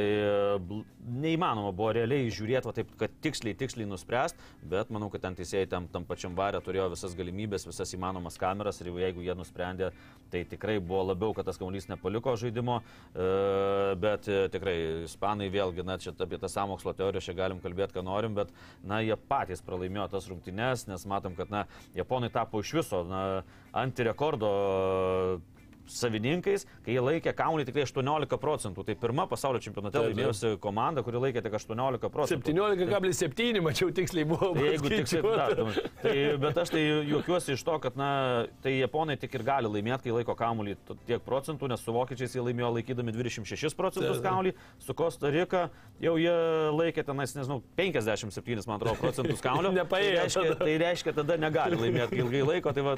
neįmanoma buvo realiai žiūrėti, va, taip, kad tiksliai, tiksliai nuspręst, bet manau, kad ten teisėjai tam, tam pačiam varė turėjo visas galimybės, visas įmanomas kameras ir jeigu jie nusprendė, tai tikrai buvo labiau, kad tas kamuolys nepaliko žaidimo, e, bet e, tikrai ispanai vėlgi, na, čia apie tą sąmokslą mokslo teorijos čia galim kalbėti, ką norim, bet, na, jie patys pralaimėjo tas rungtynes, nes matom, kad, na, japonai tapo iš viso, na, antirekordo savininkais, kai jie laikė kaunį tik 18 procentų. Tai pirma pasaulio čempionate laimėjusi komanda, kuri laikė tik 18 procentų. 17,7 mačiau tiksliai buvo. Tai jeigu tiksliai, da, tai, bet aš tai juokiuosi iš to, kad, na, tai japonai tik ir gali laimėti, kai laiko kaunį tiek procentų, nes su vokiečiais jie laimėjo laikydami 26 procentus kaunį, su Kosta Rika jau jie laikė tenais, nežinau, 57, man atrodo, procentus kaunio. Nepaėjo. Tai reiškia, tai reiškia, tada negali laimėti ilgai laiko. Tai va,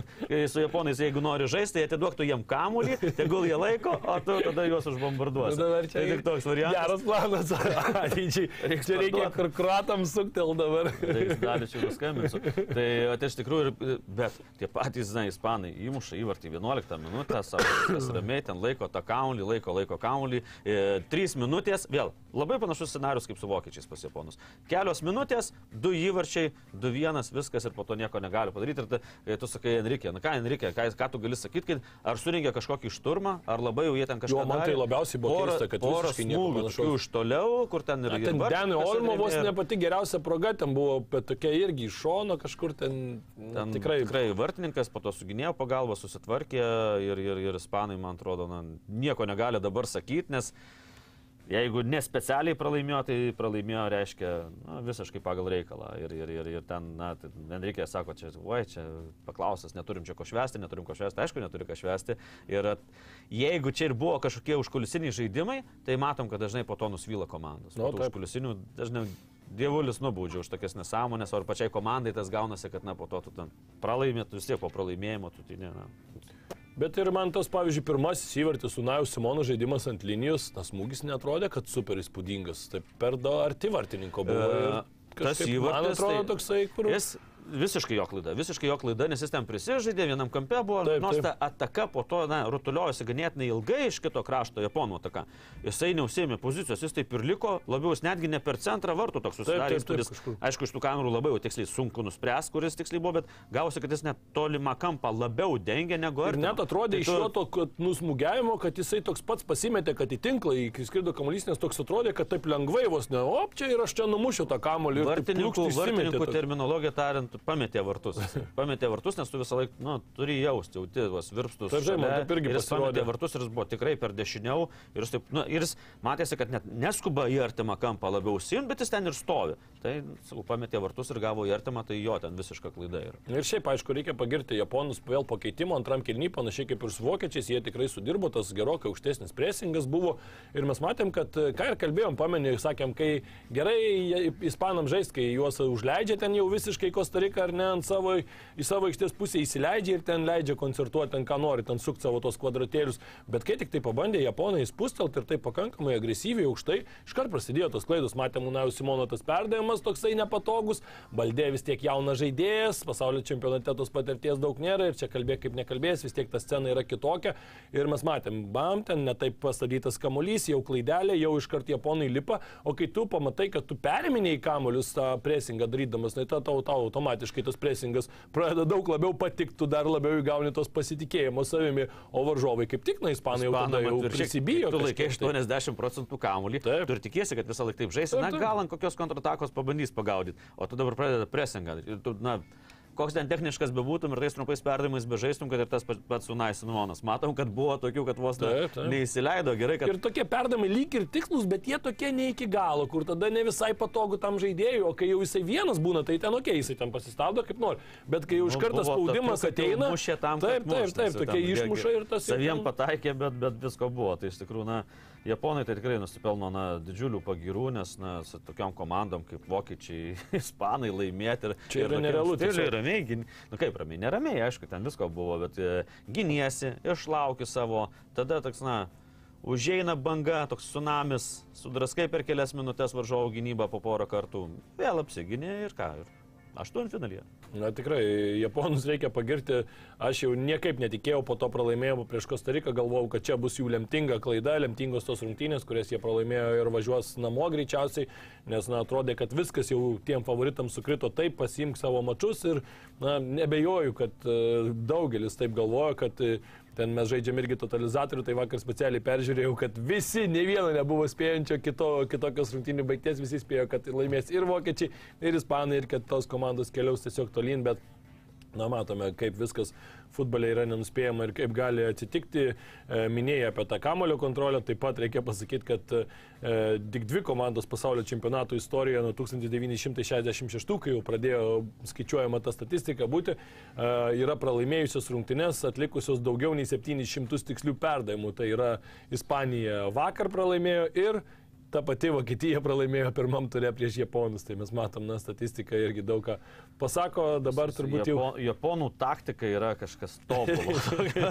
su japonais, jeigu nori žaisti, tai atiduoktų jiem kaunį kamuolį, tegul jie laiko, o tu tada juos užbombarduosi. Dabar čia tai tik toks variantas. Geras planas. Ateičiai. Čia reikia kur kruatam suktel dabar. Dalį čia paskambinsiu. Tai iš tikrųjų, bet tie patys, žinai, ispanai įmuša įvartį 11 minutę, savo ramiai ten laiko tą kamuolį, laiko, laiko kamuolį. E, 3 minutės, vėl labai panašus scenarius kaip su vokiečiais pas japonus. Kelios minutės, du įvarčiai, du vienas, viskas ir po to nieko negali padaryti. Ir ta, tu sakai, Enrique, na ką, Enrique, ką, ką tu gali sakyti, ar surinkė kažkokį šturmą, ar labai jau jie ten kažką... Jo, man tai labiausiai buvo keista, kad porą smūgių iš toliau, kur ten ir... Ten Denio Olmo vos ne pati geriausia proga, ten buvo, bet tokia irgi iš šono kažkur ten... ten tikrai, tikrai vartininkas po to suginėjo pagalbą, susitvarkė ir, ir, ir ispanai, man atrodo, na, nieko negali dabar sakyti, nes... Jeigu nespecialiai pralaimėjo, tai pralaimėjo, reiškia, na, visiškai pagal reikalą. Ir, ir, ir, ir ten, na, ten reikia, sako, čia, oi, čia paklausas, neturim čia ko švesti, neturim ko švesti, aišku, neturi ko švesti. Ir jeigu čia ir buvo kažkokie užkulisiniai žaidimai, tai matom, kad dažnai po to nusvyla komandos. No, po užkulisinių dažnai dievulis nubaudžia už tokias nesąmonės, o ir pačiai komandai tas gaunasi, kad, na, po to tu ten pralaimėtų vis tiek po pralaimėjimo, tu tai ne, na. Bet ir man tas, pavyzdžiui, pirmasis įvartis su Naju Simono žaidimas ant linijos, tas smūgis netrodė, kad super įspūdingas. Tai per do arti vartininko buvo. E, tas įvartis. Man atrodo tai, toksai, kur... Jis visiškai jo klaida, visiškai jo klaida, nes jis ten prisižaidė, vienam kampe buvo, taip, nors ta ataka po to, na, rutuliojosi ganėtinai ilgai iš kito krašto, japonų ataka. Jisai neusėmė pozicijos, jis taip ir liko, labiau jis netgi ne per centrą vartų toks susidarė, kuris, aišku, iš tų kamerų labai jau tiksliai sunku nuspręs, kuris tiksliai buvo, bet gausi, kad jis net tolimą kampą labiau dengia negu ar. Net atrodė tai iš jo to kad nusmugiavimo, kad jisai toks pats pasimetė, kad į tinklą įskrido kamuolys, nes toks atrodė, kad taip lengvai vos ne, o čia ir aš čia numušiu tą kamuolį. Vartininkų, vartininkų terminologija tariant, pametė vartus. Pametė vartus, nes tu visą laiką, nu, turi jausti, jauti tuos virpstus. Taip, žinoma, taip irgi ir jis pametė vartus ir jis buvo tikrai per dešiniau. Ir jis, taip, nu, ir jis matėsi, kad net neskuba į artimą kampą labiau sim, bet jis ten ir stovi. Tai, sakau, pametė vartus ir gavo į artimą, tai jo ten visiška klaida yra. Ir šiaip, aišku, reikia pagirti Japonus vėl po keitimo antram kilny, panašiai kaip ir su vokiečiais, jie tikrai sudirbo, tas gerokai aukštesnis presingas buvo. Ir mes matėm, kad, ką ir kalbėjom, pamenė, sakėm, kai gerai ispanam žais, kai juos užleidžia ten jau visiškai Kostarika ar ne, ant savo, į savo aikštės pusę įsileidžia ir ten leidžia koncertuoti, ten ką nori, ten sukti savo tos kvadratėlius. Bet kai tik tai pabandė Japonai spustelt ir tai pakankamai agresyviai aukštai, iškart prasidėjo tos klaidos, matėm, Unajų Simono tas perdavimas spaudimas toksai nepatogus, Baldė vis tiek jaunas žaidėjas, pasaulio čempionate tos patirties daug nėra ir čia kalbėk kaip nekalbės, vis tiek ta scena yra kitokia. Ir mes matėm, bam, ten netaip pastatytas kamuolys, jau klaidelė, jau iš karto japonai lipa, o kai tu pamatai, kad tu periminėjai kamuolius tą presingą darydamas, tai tau, tau automatiškai tas presingas pradeda daug labiau patikti, tu dar labiau įgauni tos pasitikėjimo savimi, o varžovai kaip tik, na, ispanai jau tada jau prisibijo. Tu laikai 80 tai. procentų kamuolį, ir tikiesi, kad visą laiką taip žaisi, na, gal ant kokios kontratakos pabandys pagaudyti, o tu dabar pradeda presingą. Ir tu, na, koks ten techniškas bebūtum ir tais trumpais perdavimais bežaistum, kad ir tas pats Unai Sinonas. Matom, kad buvo tokių, kad vos taip, taip. neįsileido gerai. Kad... Ir tokie perdavimai lyg ir tikslus, bet jie tokie ne iki galo, kur tada ne visai patogu tam žaidėjui, o kai jau jisai vienas būna, tai ten ok, jisai ten pasistabdo kaip nori. Bet kai jau iš karto spaudimas tokiu, ateina, tam, taip, taip, taip, tokie išmuša ir tas... Saviem pataikė, bet, bet visko buvo. Tai iš tikrųjų, na, Japonai tai tikrai nusipelno na, didžiulių pagirų, nes na, su tokiam komandom kaip vokiečiai, ispanai laimėti ir... Čia yra nerealu. Tai yra ramiai, nu kaip ramiai, neramiai, aišku, ten visko buvo, bet e, giniesi, išlauki savo, tada toks, na, užeina banga, toks tsunamis, sudraskai per kelias minutės varžovo gynybą po porą kartų, vėl apsiginė ir ką. Ir aštuntfinalyje. Na tikrai, japonus reikia pagirti. Aš jau niekaip netikėjau po to pralaimėjimo prieš Kostariką, galvojau, kad čia bus jų lemtinga klaida, lemtingos tos rungtynės, kurias jie pralaimėjo ir važiuos namo greičiausiai, nes, na, atrodė, kad viskas jau tiem favoritams sukrito taip, pasimk savo mačius ir, na, nebejoju, kad uh, daugelis taip galvoja, kad uh, Ten mes žaidžiam irgi totalizatorių, tai vakar specialiai peržiūrėjau, kad visi, ne vieno nebuvo spėjančio kito, kitokios rungtynių baigties, visi spėjo, kad laimės ir vokiečiai, ir ispanai, ir kad tos komandos keliaus tiesiog tolyn, bet Na, matome, kaip viskas futbole yra nenuspėjama ir kaip gali atsitikti. E, minėjai apie tą kamulio kontrolę, taip pat reikia pasakyti, kad e, tik dvi komandos pasaulio čempionato istorijoje nuo 1966, kai jau pradėjo skaičiuojama ta statistika būti, e, yra pralaimėjusios rungtynes, atlikusios daugiau nei 700 tikslių perdavimų. Tai yra Ispanija vakar pralaimėjo ir ta pati Vokietija pralaimėjo pirmam turė prieš Japonus, tai mes matom, na, statistika irgi daug ką pasako, dabar turbūt jau... Japo, Japonų taktika yra kažkas tobulo.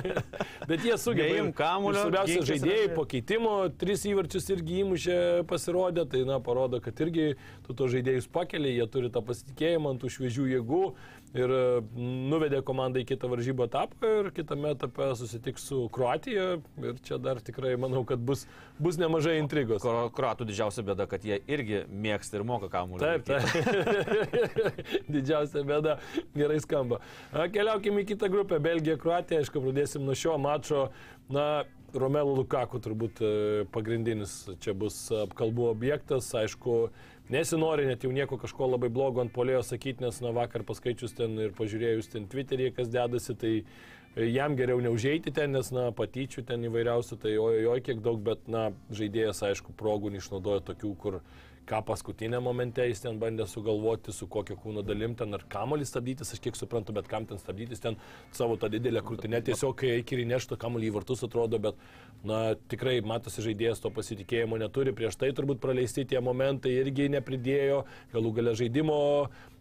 Bet jie sugeba. Jiem kamulio. Svarbiausia, žaidėjai po keitimo, tris įvarčius irgi įmušė pasirodė, tai, na, parodo, kad irgi tu to žaidėjus pakeliai, jie turi tą pasitikėjimą ant tų šviežių jėgų ir e, nuvedė komandą į kitą varžybų etapą ir kitame etape susitiks su Kroatija ir čia dar tikrai manau, kad bus, bus nemažai intrigos. Kroatų didžiausia bėda, kad jie irgi mėgsta ir moka kamuolį. Taip, taip. didžiausia bėda, gerai skamba. Keliaukime į kitą grupę, Belgija, Kroatija, aišku, pradėsim nuo šio mačo. Na, Romelu Lukaku turbūt e, pagrindinis čia bus apkalbų objektas, aišku, Nesinori net jau nieko kažko labai blogo ant polėjo sakyti, nes na, vakar paskaičius ten ir pažiūrėjus ten Twitter'į, kas dedasi, tai e, jam geriau neužeiti ten, nes, na, patyčių ten įvairiausių, tai ojojo kiek daug, bet, na, žaidėjas, aišku, progų neišnaudoja tokių, kur ką paskutinę momente jis ten bandė sugalvoti, su kokio kūno dalim ten ar kamolį stabdytis, aš kiek suprantu, bet kam ten stabdytis, ten savo tą didelę krūtinę tiesiog kai įkiri neštų kamolį į vartus atrodo, bet na, tikrai matosi žaidėjas to pasitikėjimo neturi, prieš tai turbūt praleisti tie momentai irgi nepridėjo, galų gale žaidimo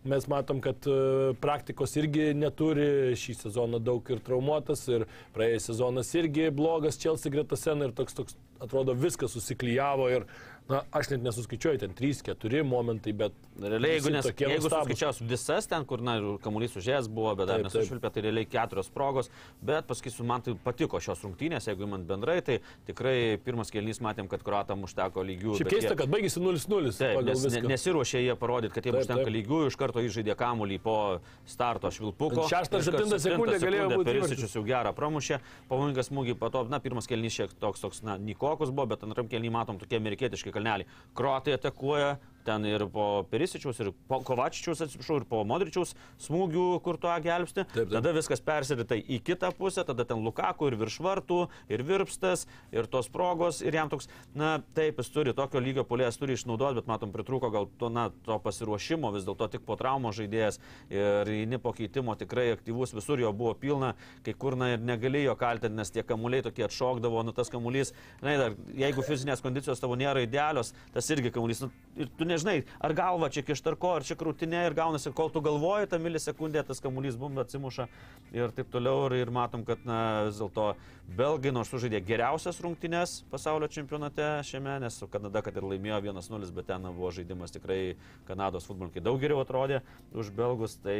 mes matom, kad e, praktikos irgi neturi, šį sezoną daug ir traumuotas, ir praėjęs sezonas irgi blogas Chelsea gretose, ir toks, toks atrodo viskas susiklyjavo ir Na, aš net nesuskaičiuoju, ten 3-4 momentai, bet... Realiai, jeigu, nes, jeigu suskaičiaus visas ten, kur, na, kamuolys užėjęs buvo, bet dar nesušvilpė, tai realiai keturios progos, bet pasakysiu, man tai patiko šios rungtynės, jeigu man bendrai, tai tikrai pirmas kelnys matėm, kad kruatam užteko lygių. Šiaip keista, jie... kad baigėsi 0-0. Nes, ne, nesiruošė jie parodyti, kad taip, užtenka taip. lygių, iš karto įžaidė kamuolį po starto švilpuko. 6-7 sekundė galėjo būti. Perisičius jau gerą pramušė, pavojingas smūgį, po to, na, pirmas kelnys šiek toks, toks, na, Nikokus buvo, bet antram kelnį matom tokie amerikietiški kalneliai. Kroatai atakuoja, ten ir po Perisičiaus, ir po Kovačičiaus, atsiprašau, ir po Modričiaus smūgių, kur tuo gelbsti. Taip, taip. Tada viskas persirita į kitą pusę, tada ten Lukaku ir virš vartų, ir virpstas, ir tos progos, ir jam toks, na taip, jis turi tokio lygio polės, turi išnaudoti, bet matom, pritrūko gal to, na, to pasiruošimo, vis dėlto tik po traumo žaidėjas ir įni po keitimo tikrai aktyvus, visur jo buvo pilna, kai kur na ir negalėjo kaltinti, nes tie kamuoliai tokie atšokdavo, nu tas kamuolys, na, jeigu fizinės kondicijos tavo nėra idealios, tas irgi kamuolys, nu, ir tu nežinai, ar galva čia kištarko, ar čia krūtinė ir gaunasi, kol tu galvoji, tą milisekundę tas kamuolys bum atsimuša ir taip toliau. Ir, ir matom, kad na, vis dėlto belgai nors sužaidė geriausias rungtynės pasaulio čempionate šiame, nes su Kanada, kad ir laimėjo 1-0, bet ten buvo žaidimas tikrai Kanados futbolininkai daug geriau atrodė už belgus, tai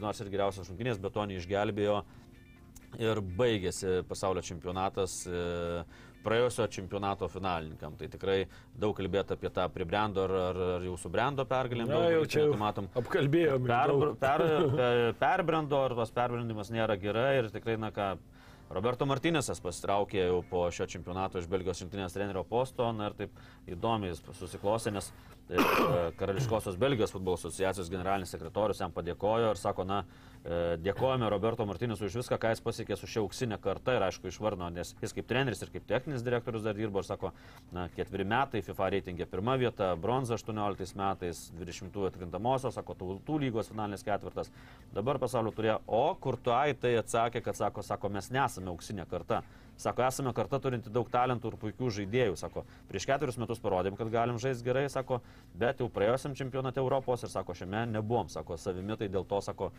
nors ir geriausias rungtynės, bet to neišgelbėjo ir baigėsi pasaulio čempionatas e, praėjusio čempionato finalininkam. Tai tikrai daug kalbėti apie tą pribrendo ar, ar, ar jau subrendo pergalėm. Na, jau čia jau matom. Apkalbėjome. Per, per, per, perbrendo ar tas perbrendimas nėra gerai ir tikrai, na ką, Roberto Martinėsas pasitraukė jau po šio čempionato iš Belgijos rinktinės trenerio posto na, ir taip įdomiai susiklosė, nes e, Karališkosios Belgijos futbolo asociacijos generalinis sekretorius jam padėkojo ir sako, na, dėkojame Roberto Martinės už viską, ką jis pasiekė su šia auksinė karta ir aišku išvarno, nes jis kaip treneris ir kaip techninis direktorius dar dirbo ir sako, na, ketveri metai FIFA reitingė pirma vieta, bronza 18 metais, 20 atkrintamosios, sako, tautų lygos finalinis ketvirtas, dabar pasaulio turėjo, o kur tu ai tai atsakė, kad sako, sako, mes nesame auksinė karta. Sako, esame karta turinti daug talentų ir puikių žaidėjų. Sako, prieš keturis metus parodėm, kad galim žaisti gerai, sako, bet jau praėjusiam čempionate Europos ir sako, šiame nebuvom, sako, savimi tai dėl to, sako,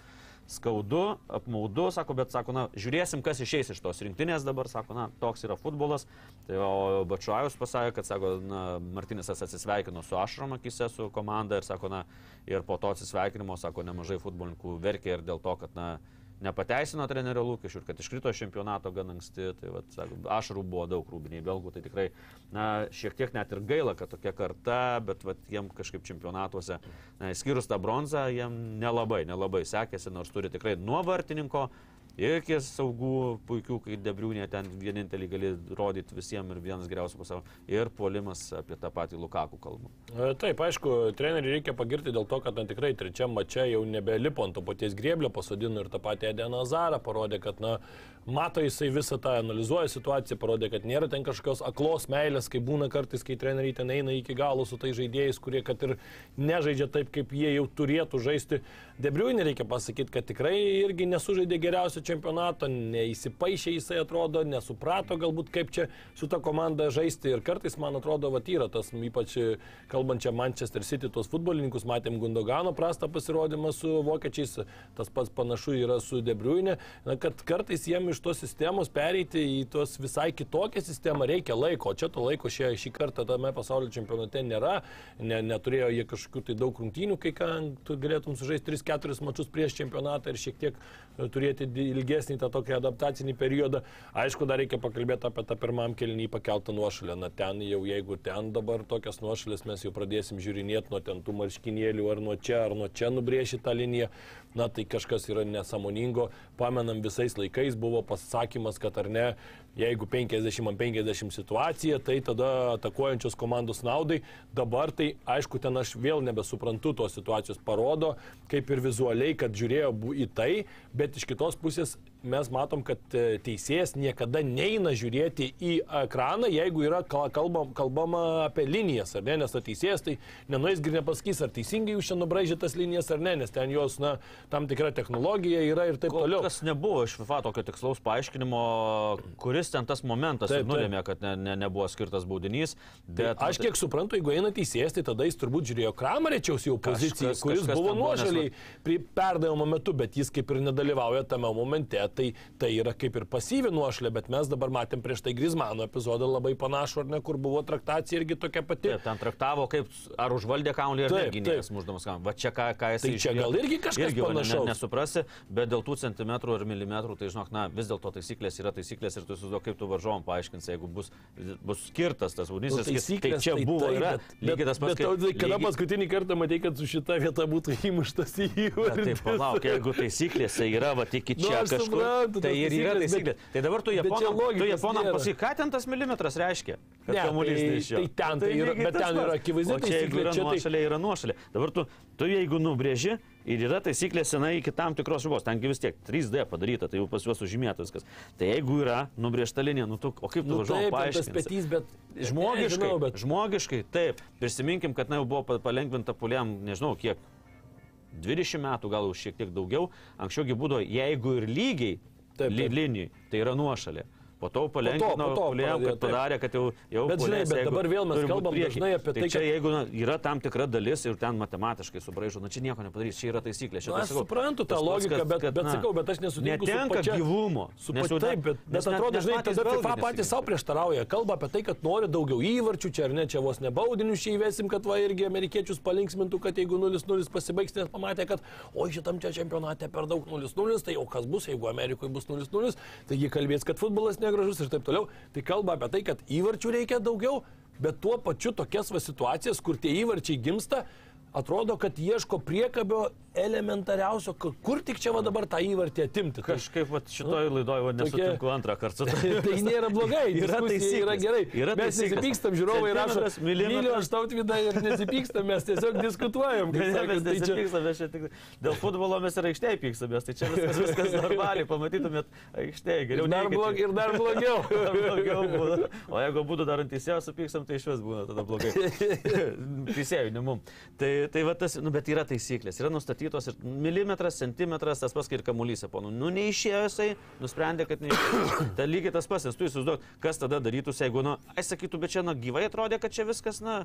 skaudu, apmaudu, sako, bet sako, na, žiūrėsim, kas išeis iš tos rinktinės dabar, sako, na, toks yra futbolas. Tai o Bačiuajus pasakė, kad, sako, na, Martinisas atsisveikino su Ašrom akise, su komanda ir, sako, na, ir po to atsisveikinimo, sako, nemažai futbolininkų verkė ir dėl to, kad, na, nepateisino trenerio lūkesčių ir kad iškrito iš čempionato gan anksti. Tai vat, sako, ašarų buvo daug rūbiniai belgų, tai tikrai na, šiek tiek net ir gaila, kad tokia karta, bet vat, jiem kažkaip čempionatuose, na, skyrus tą bronzą, jiem nelabai, nelabai sekėsi, nors turi tikrai nuo vartininko iki saugų puikių, kai Debriūnė ten vienintelį gali rodyti visiems ir vienas geriausių pasaulio. Ir puolimas apie tą patį Lukaku kalbą. E, taip, aišku, treneriui reikia pagirti dėl to, kad na, tikrai trečiam mače jau nebelipo ant to paties grėblio, pasodino ir tą patį Edeną Zarą, parodė, kad na, mato jisai visą tą, analizuoja situaciją, parodė, kad nėra ten kažkokios aklos meilės, kai būna kartais, kai treneriai ten eina iki galo su tai žaidėjais, kurie kad ir nežaidžia taip, kaip jie jau turėtų žaisti. Debriuinė reikia pasakyti, kad tikrai irgi nesužaidė geriausio čempionato, neįsipaišė jisai atrodo, nesuprato galbūt kaip čia su ta komanda žaisti. Ir kartais man atrodo, va yra tas, ypač kalbančia Manchester City tos futbolininkus, matėm Gundogano prastą pasirodymą su vokiečiais, tas pats panašu yra su Debriuinė, kad kartais jiem iš tos sistemos pereiti į tos visai kitokią sistemą reikia laiko, o čia to laiko šį, šį kartą tame pasaulio čempionate nėra, ne, neturėjo jie kažkokių tai daug rungtynių, kai ką tu galėtum sužaisti 3-4 mačius prieš čempionatą ir šiek tiek e, turėti ilgesnį tą tokį adaptacinį periodą. Aišku, dar reikia pakalbėti apie tą pirmam kelnį pakeltą nuošalę. Na ten jau, jeigu ten dabar tokias nuošalės mes jau pradėsim žiūrinėti nuo ten tų marškinėlių, ar nuo čia, ar nuo čia nubrėžti tą liniją, na tai kažkas yra nesamoningo. Pamenam, visais laikais buvo pasakymas, kad ar ne, jeigu 50 ant 50 situacija, tai tada atakuojančios komandos naudai. Dabar tai, aišku, ten aš vėl nebesuprantu tos situacijos. Parodo, kaip ir vizualiai, kad žiūrėjo į tai, bet iš kitos pusės mes matom, kad e, teisėjas niekada neina žiūrėti į ekraną, jeigu yra kalbama, kalbama apie linijas, ar ne, nes ta teisėjas tai nenuės ir nepasakys, ar teisingai jūs čia nubražėte tas linijas ar ne, nes ten jos, na, tam tikra technologija yra ir taip Kol toliau. Kas nebuvo iš FIFA tokio tikslaus paaiškinimo, kuris ten tas momentas taip, nulėmė, kad ne, ne, nebuvo skirtas baudinys. Tai bet... Tai aš kiek suprantu, jeigu eina teisėjas, tai tada jis turbūt žiūrėjo Kramarėčiaus jau poziciją, kažkas, kuris kažkas buvo nuošaliai nes... perdavimo metu, bet jis kaip ir nedalyvauja tame momente tai, tai yra kaip ir pasyvi nuošlė, bet mes dabar matėm prieš tai Grizmano epizodą labai panašų, ar ne, kur buvo traktacija irgi tokia pati. Taip, ten traktavo, kaip ar užvaldė kaulį ar negynėjęs muždamas kaulį. Va čia ką, ką jis tai čia gal irgi kažkas irgi panašaus. Ne, nesuprasi, bet dėl tų centimetrų ar milimetrų, tai žinok, na, vis dėlto taisyklės yra taisyklės ir tu susiduok, kaip tu varžovom paaiškins, jeigu bus, bus skirtas tas būdys. Nu, tai čia tai buvo, tai, yra, bet, lygiai tas pats. Bet, bet, bet kada lygiai... paskutinį kartą matai, kad su šita vieta būtų įmuštas į jų. Tai palauk, jeigu taisyklėse yra, va, iki čia nu, kažkur. Suprantu, tai ir yra taisyklė. Tai dabar tu japonam, tu japonam pasakyk, ką ten tas milimetras reiškia? Ne, tai, tai ten tai yra, bet ten yra akivaizdu. Čia jeigu yra tai- nuošalė, yra nuošalė. Dabar tu, tu jeigu nubrėži ir yra taisyklė senai iki tam tikros ribos, tengi vis tiek 3D padaryta, tai jau pas juos užžymėta viskas. Tai jeigu yra nubrėžta linija, nu tu, o kaip tu nu, važiuoji paaiškinti? Bet... Žmogiškai, nežinau, bet... žmogiškai, taip. Prisiminkim, kad na, jau buvo palengvinta puliam, nežinau kiek, 20 metų, gal šiek tiek daugiau. Anksčiaugi būdavo, jeigu ir lygiai Taip, taip. linijai, tai yra nuošalė. Po po to palengvino, po to, palengvino, kad padarė, kad jau, jau bet, žinai, bet jeigu, dabar vėl mes kalbam dažnai apie tai, tai čia, kad... jeigu na, yra tam tikra dalis ir ten matematiškai subraižo, na čia nieko nepadarys, čia yra taisyklė. Čia, na, aš sakau, suprantu tą logiką, kas, bet, kad, bet na, sakau, bet aš nesutinku su pačia, gyvumo. Su pačia, taip, bet, bet atrodo, žinai, tada FIFA patys savo prieštarauja, kalba apie tai, kad nori daugiau įvarčių, čia ar ne, čia vos nebaudinius čia įvesim, kad va irgi amerikiečius palinksmintų, kad jeigu 0-0 pasibaigs, nes pamatė, kad oi šitam čia čempionate per daug 0-0, tai o kas bus, jeigu Amerikoje bus 0-0, taigi kalbės, kad futbolas negražus ir taip toliau. Tai kalba apie tai, kad įvarčių reikia daugiau, bet tuo pačiu tokias va situacijas, kur tie įvarčiai gimsta, atrodo, kad ieško priekabio elementariausio, kur tik čia va dabar tą įvartį atimti. Tai, Kažkaip va, šitoj nu, laidoj va, nesutinku antrą kartą. tai, tai nėra blogai, yra taisyklė, yra gerai. Yra mes nesipykstam, žiūrovai rašo, myliu aš tautvydą ir nesipykstam, mes tiesiog diskutuojam. Ne, ne, mes tai nesipykstam, čia tik dėl futbolo mes ir aikštėje pykstamės, tai čia viskas, viskas normaliai, pamatytumėt aikštėje geriau. Dar, blog, ir dar blogiau. dar blogiau. O jeigu būtų dar ant teisėjo supykstam, tai iš vis būna tada blogai. Teisėjų, ne mum. Tai tai va tas, nu, bet yra taisyklės, yra nustatytos ir milimetras, centimetras, tas pats ir kamuolys, ponų. Nu, neišėjo jisai, nusprendė, kad neišėjo. tai lygiai tas pats, nes tu įsivaizduok, kas tada darytųsi, jeigu, nu, ai sakytų, bet čia, na, gyvai atrodė, kad čia viskas, na,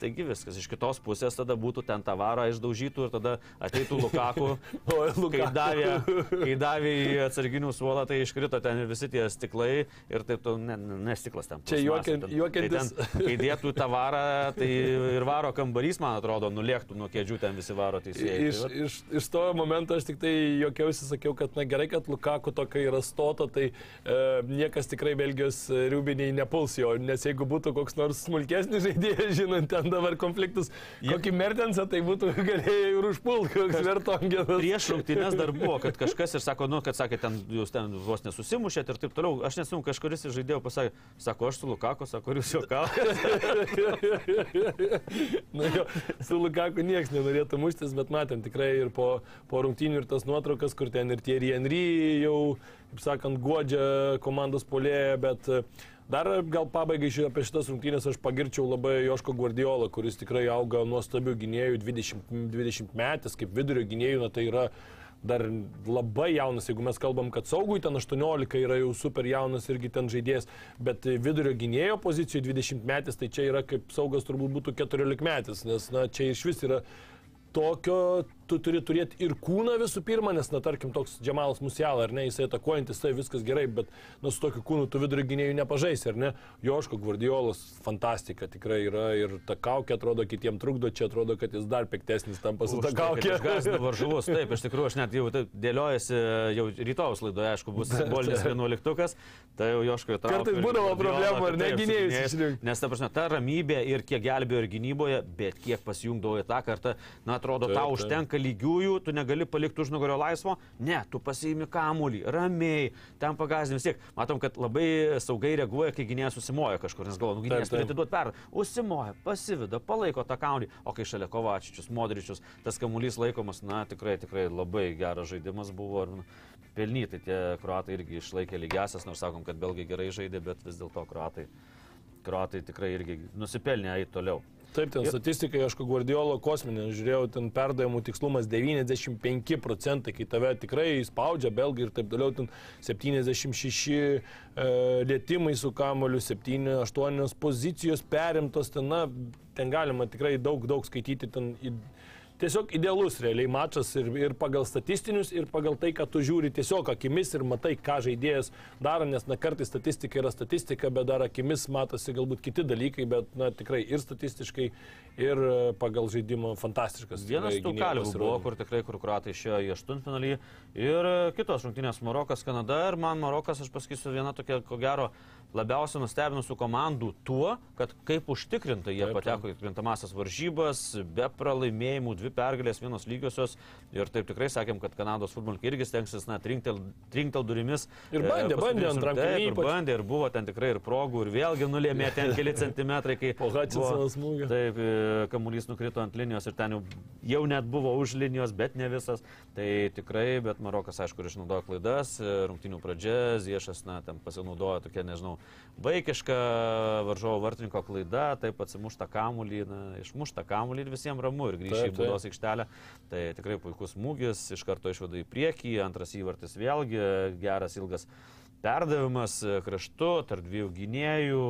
Taigi viskas, iš kitos pusės tada būtų ten tavarą išdaužytų ir tada ateitų Lukaku. o, Lukaku. Kai, davė, kai davė į atsarginių suolą, tai iškrito ten visi tie stiklai ir taip, tu, ne, ne stiklas ten. Čia juokiantis. Tai ten, kai dėtų tavarą, tai ir varo kambarys, man atrodo, nulėktų nuo kėdžių ten visi varo teisėjai. Iš, tai, iš, iš to momento aš tik tai juokiausi, sakiau, kad na gerai, kad Lukaku tokia yra stota, tai e, niekas tikrai Belgijos riubiniai nepuls jo, nes jeigu būtų koks nors smulkesnis žaidėjas, žinant ten ten dabar konfliktus. Kokį Mertensą tai būtų galėjai ir užpult, koks Vertongenas. Prieš rungtynės dar buvo, kad kažkas ir sako, nu, kad sakė, ten jūs ten vos nesusimušėt ir taip toliau. Aš nesu, kažkuris iš žaidėjų pasakė, sako, aš su Lukaku, sako, jūs juokavote. nu, jo, su Lukaku niekas nenorėtų muštis, bet matėm tikrai ir po, po rungtynių ir tas nuotraukas, kur ten ir tie Henry jau, kaip sakant, godžia komandos polėje, bet uh, Dar gal pabaigai apie šitas rungtynės aš pagirčiau labai Joško Guardiolą, kuris tikrai auga nuostabių gynėjų, 20, 20 metės, kaip vidurio gynėjų, na tai yra dar labai jaunas, jeigu mes kalbam, kad saugui ten 18 yra jau super jaunas irgi ten žaidėjas, bet vidurio gynėjo pozicijoje 20 metės, tai čia yra kaip saugas turbūt būtų 14 metės, nes na, čia iš vis yra tokio tu turi turėti ir kūną visų pirma, nes, na, tarkim, toks Džemalas Musiala, ar ne, jisai atakuojantis, tai viskas gerai, bet, na, su tokiu kūnu tu vidurio gynėjų nepažaisi, ar ne? Joško Gvardiolas fantastika tikrai yra ir ta kaukė atrodo kitiems trukdo, čia atrodo, kad jis dar piktesnis tam pasita kaukė. Aš gąsdinu varžovus, taip, iš tikrųjų, aš net jau dėliojasi, jau rytojus laidoje, aišku, bus simbolinis vienuoliktukas, tai jau Joško įtraukė. Kartais būdavo problemų, ar ne gynėjus. Nes, ta prasme, ta ramybė ir kiek gelbėjo ir gynyboje, bet kiek pasijungdavo į tą kartą, na, atrodo, tau užtenka lieka lygiųjų, tu negali palikti už nugario laisvo, ne, tu pasiimi kamuolį, ramiai, ten pagazdini vis tiek. Matom, kad labai saugai reaguoja, kai gynėjas susimoja kažkur, nes galvoja, nu, gynėjas turi atiduoti per, užsimoja, pasivida, palaiko tą kamuolį, o kai šalia Kovačičius, Modričius, tas kamuolys laikomas, na, tikrai, tikrai labai geras žaidimas buvo. Ir, pelnytai tie kruatai irgi išlaikė lygiasias, nors sakom, kad belgai gerai žaidė, bet vis dėlto kruatai, kruatai tikrai irgi nusipelnė eiti toliau. Taip, ten statistikai, aš Guardiolo kosminė, žiūrėjau, ten perdavimų tikslumas 95 procentai, kai tave tikrai spaudžia belgai ir taip toliau, ten 76 e, lėtimai su kamoliu, 7-8 pozicijos perimtos, ten, na, ten galima tikrai daug, daug skaityti, ten tiesiog idealus realiai mačas ir, ir pagal statistinius, ir pagal tai, kad tu žiūri tiesiog akimis ir matai, ką žaidėjas daro, nes na kartais statistika yra statistika, bet dar akimis matosi galbūt kiti dalykai, bet na tikrai ir statistiškai, ir e, pagal žaidimą fantastiškas. Vienas tų kalbų buvo, kur tikrai, kur kruatai išėjo į aštuntfinalį ir e, kitos rungtynės Marokas, Kanada ir man Marokas, aš pasakysiu, viena tokia, ko gero, labiausiai nustebinusių komandų tuo, kad kaip užtikrinta jie taip, pateko į krintamasias varžybas, be pralaimėjimų, dvi pergalės, vienos lygiosios. Ir taip tikrai sakėm, kad Kanados futbolininkai irgi stengsis, na, trinktel, trinktel durimis. Ir bandė, e, bandė ant rankų. Ir bandė, ir buvo ten tikrai ir progų, ir vėlgi nulėmė ten keli centimetrai, kai... Po Hutchinsono smūgio. Taip, e, kamuolys nukrito ant linijos ir ten jau, jau net buvo už linijos, bet ne visas. Tai tikrai, bet Marokas, aišku, išnaudojo klaidas, e, rungtinių pradžia, Ziešas, na, ten pasinaudojo tokia, nežinau, vaikiška varžovo vartininko klaida, taip atsimušta kamuolį, išmušta kamuolį ir visiems ramu ir grįžta į baudos aikštelę. Tai tikrai puikus smūgis, iš karto išvada į priekį, antras įvartis vėlgi geras ilgas perdavimas kraštu tarp dviejų gynėjų,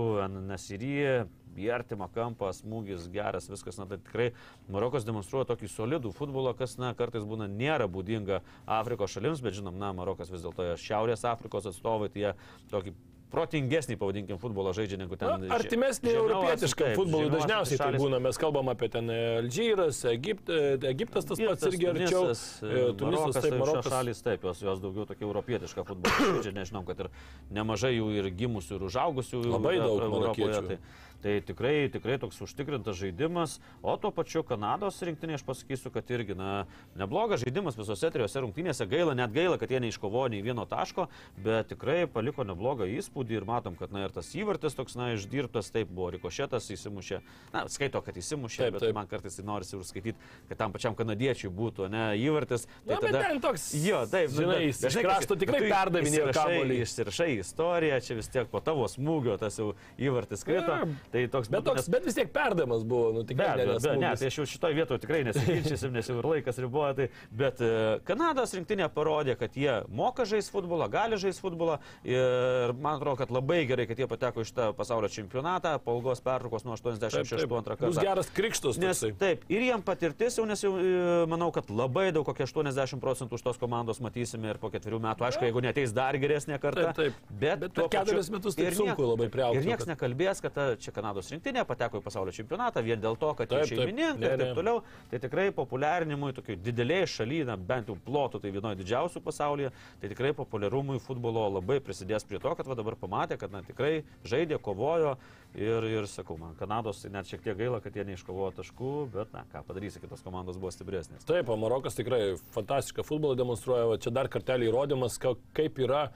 Nasiry, į artimą kampą, smūgis geras, viskas, na tai tikrai Marokas demonstruoja tokį solidų futbolą, kas, na, kartais būna nėra būdinga Afrikos šalims, bet žinom, na, Marokas vis dėlto Šiaurės Afrikos atstovai, tai jie tokį protingesnį, pavadinkim, futbolą žaidžia negu ten. Na, artimesnį europietiškam futbolui dažniausiai tai būna. Mes kalbam apie ten e, Alžyras, Egipt, e, Egiptas tas pats irgi arčiau. E, Tunisas, taip, Marokas šalis, taip, jos, jos daugiau tokia europietiška futbolą žaidžia, nežinom, kad ir nemažai jų ir gimusių, ir užaugusių. Labai daug Europoje. Tai, Tai tikrai, tikrai toks užtikrintas žaidimas, o tuo pačiu Kanados rinktinė aš pasakysiu, kad irgi na, neblogas žaidimas visose trijose rungtynėse, gaila, net gaila, kad jie neiškovojo nei vieno taško, bet tikrai paliko neblogą įspūdį ir matom, kad na, ir tas įvartis toks na, išdirbtas, taip buvo rikošėtas, įsimušė, na, skaito, kad įsimušė, taip, bet taip. man kartais tai norisi ir skaityti, kad tam pačiam kanadiečiui būtų, ne, įvartis. Tai na, tada, ten toks, jo, taip, nu, žinai, nu, iš krašto tikrai perdavinėjo kamuolį. Išsirašai istoriją, čia vis tiek po tavo smūgio tas jau įvartis krito. Ja, Tai toks, bet, toks, nes... bet vis tiek perdamas buvo, nu tikrai be, be, be, ne, tai aš jau šitoje vietoje tikrai nesiginčysim, nes jau ir laikas riboja. Tai, bet e, Kanados rinktinė parodė, kad jie moka žaisti futbolą, gali žaisti futbolą ir man atrodo, kad labai gerai, kad jie pateko iš tą pasaulio čempionatą po ilgos pertraukos nuo 86 antrą kartą. Bus geras krikštus. Nes, taip, ir jiem patirtis jau, nes jau e, manau, kad labai daug, kokie 80 procentų už tos komandos matysime ir po ketverių metų, aišku, jeigu neteis dar geresnė karta. Taip, taip. Bet, bet keturis metus tai sunku labai priaugti. Ir niekas nekalbės, kad čia Kanados rinktinė pateko į pasaulio čempionatą vien dėl to, kad jie šeimininkai ir taip toliau. Tai tikrai populiarinimui tokiai dideliai šalyje, bent jau plotų, tai vienoje didžiausių pasaulyje, tai tikrai populiarumui futbolo labai prisidės prie to, kad va dabar pamatė, kad na, tikrai žaidė, kovojo ir, ir sakau, man Kanados tai net šiek tiek gaila, kad jie neiškovojo taškų, bet na, ką padarysi, kitos komandos buvo stipresnės. Taip, Marokas tikrai fantastišką futbolą demonstruoja, čia dar kartelį įrodymas, kaip yra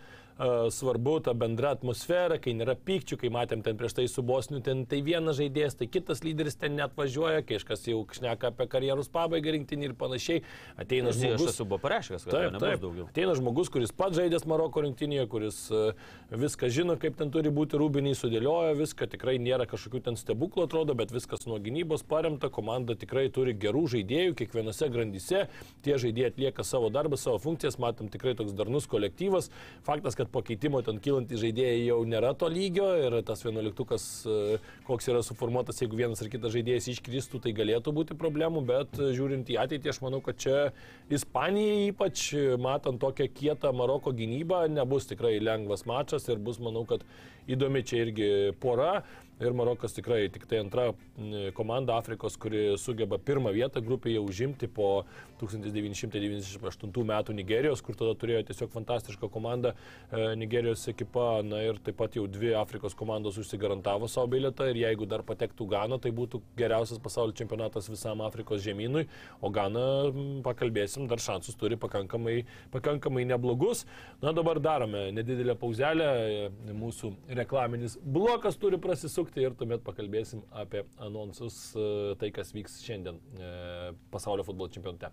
svarbu ta bendra atmosfera, kai nėra pykčių, kai matėm ten prieš tai su Bosniu, ten tai vienas žaidėjas, tai kitas lyderis ten net važiuoja, kai kažkas jau šneka apie karjeros pabaigą rinktinį ir panašiai. Ateina žmogus. Aš esu buvo pareiškęs, kad taip, taip, daugiau. Ateina žmogus, kuris pats žaidęs Maroko rinktinėje, kuris viską žino, kaip ten turi būti rūbiniai, sudėlioja viską, tikrai nėra kažkokių ten stebuklų atrodo, bet viskas nuo gynybos paremta, komanda tikrai turi gerų žaidėjų, kiekvienose grandyse tie žaidėjai atlieka savo darbą, savo funkcijas, matom tikrai toks darnus kolektyvas. Faktas, kad po keitimo ten kylantys žaidėjai jau nėra to lygio ir tas vienuoliktukas, e, koks yra suformuotas, jeigu vienas ar kitas žaidėjas iškristų, tai galėtų būti problemų, bet e, žiūrint į ateitį, aš manau, kad čia Ispanijai ypač matant tokią kietą Maroko gynybą nebus tikrai lengvas mačas ir bus, manau, kad įdomi čia irgi pora. Ir Marokas tikrai tik tai antra komanda Afrikos, kuri sugeba pirmą vietą grupėje užimti po 1998 metų Nigerijos, kur tada turėjo tiesiog fantastišką komandą e, Nigerijos ekipa. Na ir taip pat jau dvi Afrikos komandos užsigarantavo savo bilietą ir jeigu dar patektų Gana, tai būtų geriausias pasaulio čempionatas visam Afrikos žemynui. O Gana, pakalbėsim, dar šansus turi pakankamai, pakankamai neblogus. Na dabar darome nedidelę pauzelę, e, mūsų reklaminis blokas turi prasisukti ir tuomet pakalbėsim apie anonsus, e, tai kas vyks šiandien e, pasaulio futbolo čempionate.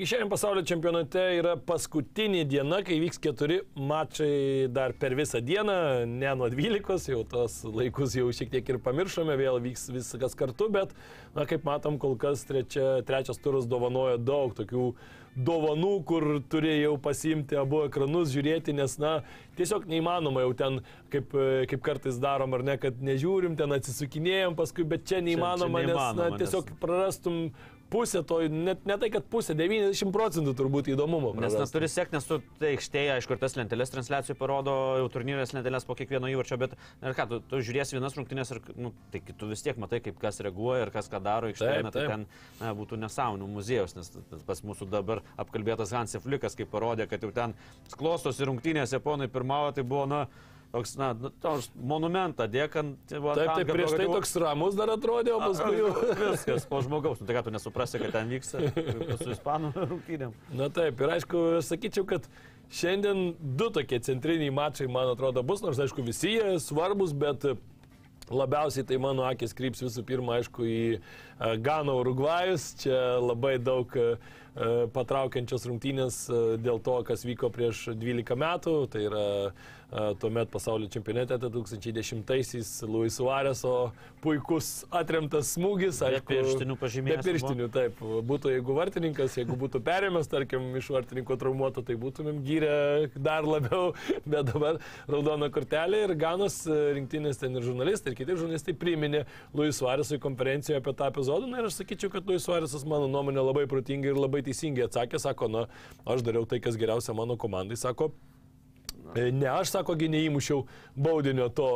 Taigi šiandien pasaulio čempionate yra paskutinė diena, kai vyks keturi mačai dar per visą dieną, ne nuo 12, jau tos laikus jau šiek tiek ir pamiršome, vėl vyks viskas kartu, bet, na, kaip matom, kol kas trečia, trečias turas dovanoja daug tokių dovanų, kur turėjau pasimti abu ekranus, žiūrėti, nes, na, tiesiog neįmanoma jau ten, kaip, kaip kartais darom, ar ne, kad nežiūrim, ten atsisukinėjom paskui, bet čia neįmanoma, čia, čia neįmanoma nes, na, tiesiog nes... prarastum pusė to, net ne tai, kad pusė, 90 procentų turbūt įdomumo. Nes neturi sekti, nes tu tai aikštėje, aišku, ir tas lentelės transliacijų parodo, jau turnyrės lentelės po kiekvieno įvarčio, bet ir ką, tu, tu žiūrėsi vienas rungtynės ir nu, tai tu vis tiek matai, kaip kas reaguoja ir kas ką daro aikštėje, tai ten na, būtų nesąmonų muziejus, nes pas mūsų dabar apkalbėtas Hansė Flikas, kaip parodė, kad jau ten klostosi rungtynės, japonai pirmavo, tai buvo, na, toks, na, nu, toks monumentą dėkant. Tai taip, taip, prieš tai toks ramus dar atrodė, o paskui jau. Viskas po žmogaus, nu, tai ką tu nesuprasi, kad ten vyksta su ispanų rungtynėm. Na taip, ir aišku, sakyčiau, kad šiandien du tokie centriniai mačai, man atrodo, bus, nors aišku, visi jie svarbus, bet Labiausiai tai mano akis kryps visų pirma, aišku, į Gano Urugvajus. Čia labai daug patraukiančios rungtynės dėl to, kas vyko prieš 12 metų. Tai yra tuomet pasaulio čempionate 2010-aisiais Luis Suareso puikus atremtas smūgis. Aišku, be pirštinių pažymėjimų. Be pirštinių, taip. Būtų, jeigu vartininkas, jeigu būtų perėmęs, tarkim, iš vartininko traumuoto, tai būtumėm gyrę dar labiau, bet dabar raudona kortelė ir Ganos rinktinės ten ir žurnalistai, ir kiti žurnalistai priminė Luis Suaresui konferencijoje apie tą epizodą. Na ir aš sakyčiau, kad Luis Suaresas mano nuomonė labai protingai ir labai teisingai atsakė, sako, na, aš dariau tai, kas geriausia mano komandai, sako, ne, aš sako, gi neįmušiau baudinio to,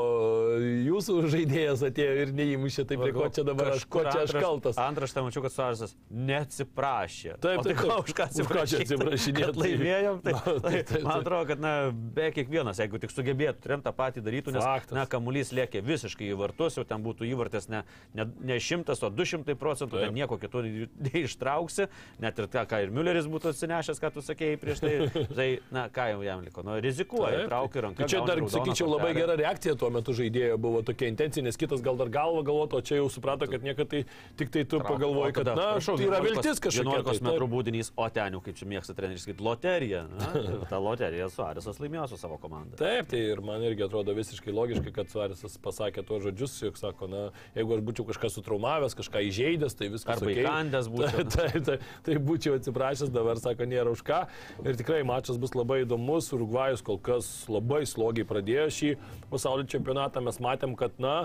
jūsų žaidėjas atėjo ir neįmušė, tai prie ko čia dabar aš, ko čia aš kaltas. Antras, tai mačiau, kad Suarsas neatsiprašė. Taip, taip, taip. Už ką atsiprašinėjo? Laimėjom, tai, no, taip, taip, taip. Man atrodo, kad, na, be kiekvienas, jeigu tik sugebėtų trim tą patį darytų, nes, Faktas. na, kamuolys lėkė visiškai į vartus, jau ten būtų įvartės ne, ne, ne 100, o 200 procentų, ten nieko kito neištrauksi, net ir tą, ką ir Mülleris būtų atsinešęs, ką tu sakėjai prieš tai, tai, na, ką jau jam liko, nu, rizikuoja reaguoja, traukia ranką. Tai čia dar, sakyčiau, labai gera reakcija tuo metu žaidėjo buvo tokia intencija, nes kitas gal dar galvą galvoto, o čia jau suprato, kad niekada tai tik tai tu pagalvoji, kad, na, prašau, tai yra viltis kažkokia. 11 tai, metrų būdinys, o ten jau, kaip čia mėgsta treneris, sakyti, loterija. Na, ta loterija Suarisas laimėjo su savo komanda. Taip, tai ir man irgi atrodo visiškai logiška, kad Suarisas pasakė tuos žodžius, juk sako, na, jeigu aš būčiau kažką sutraumavęs, kažką įžeidęs, tai viskas. Arba okay. įkandęs būčiau. Tai, tai, tai, tai būčiau atsiprašęs, dabar sako, nėra už ką. Ir tikrai mačas bus labai įdomus, Urugvajus kol kas labai slogiai pradėjo šį pasaulio čempionatą, mes matėm, kad, na,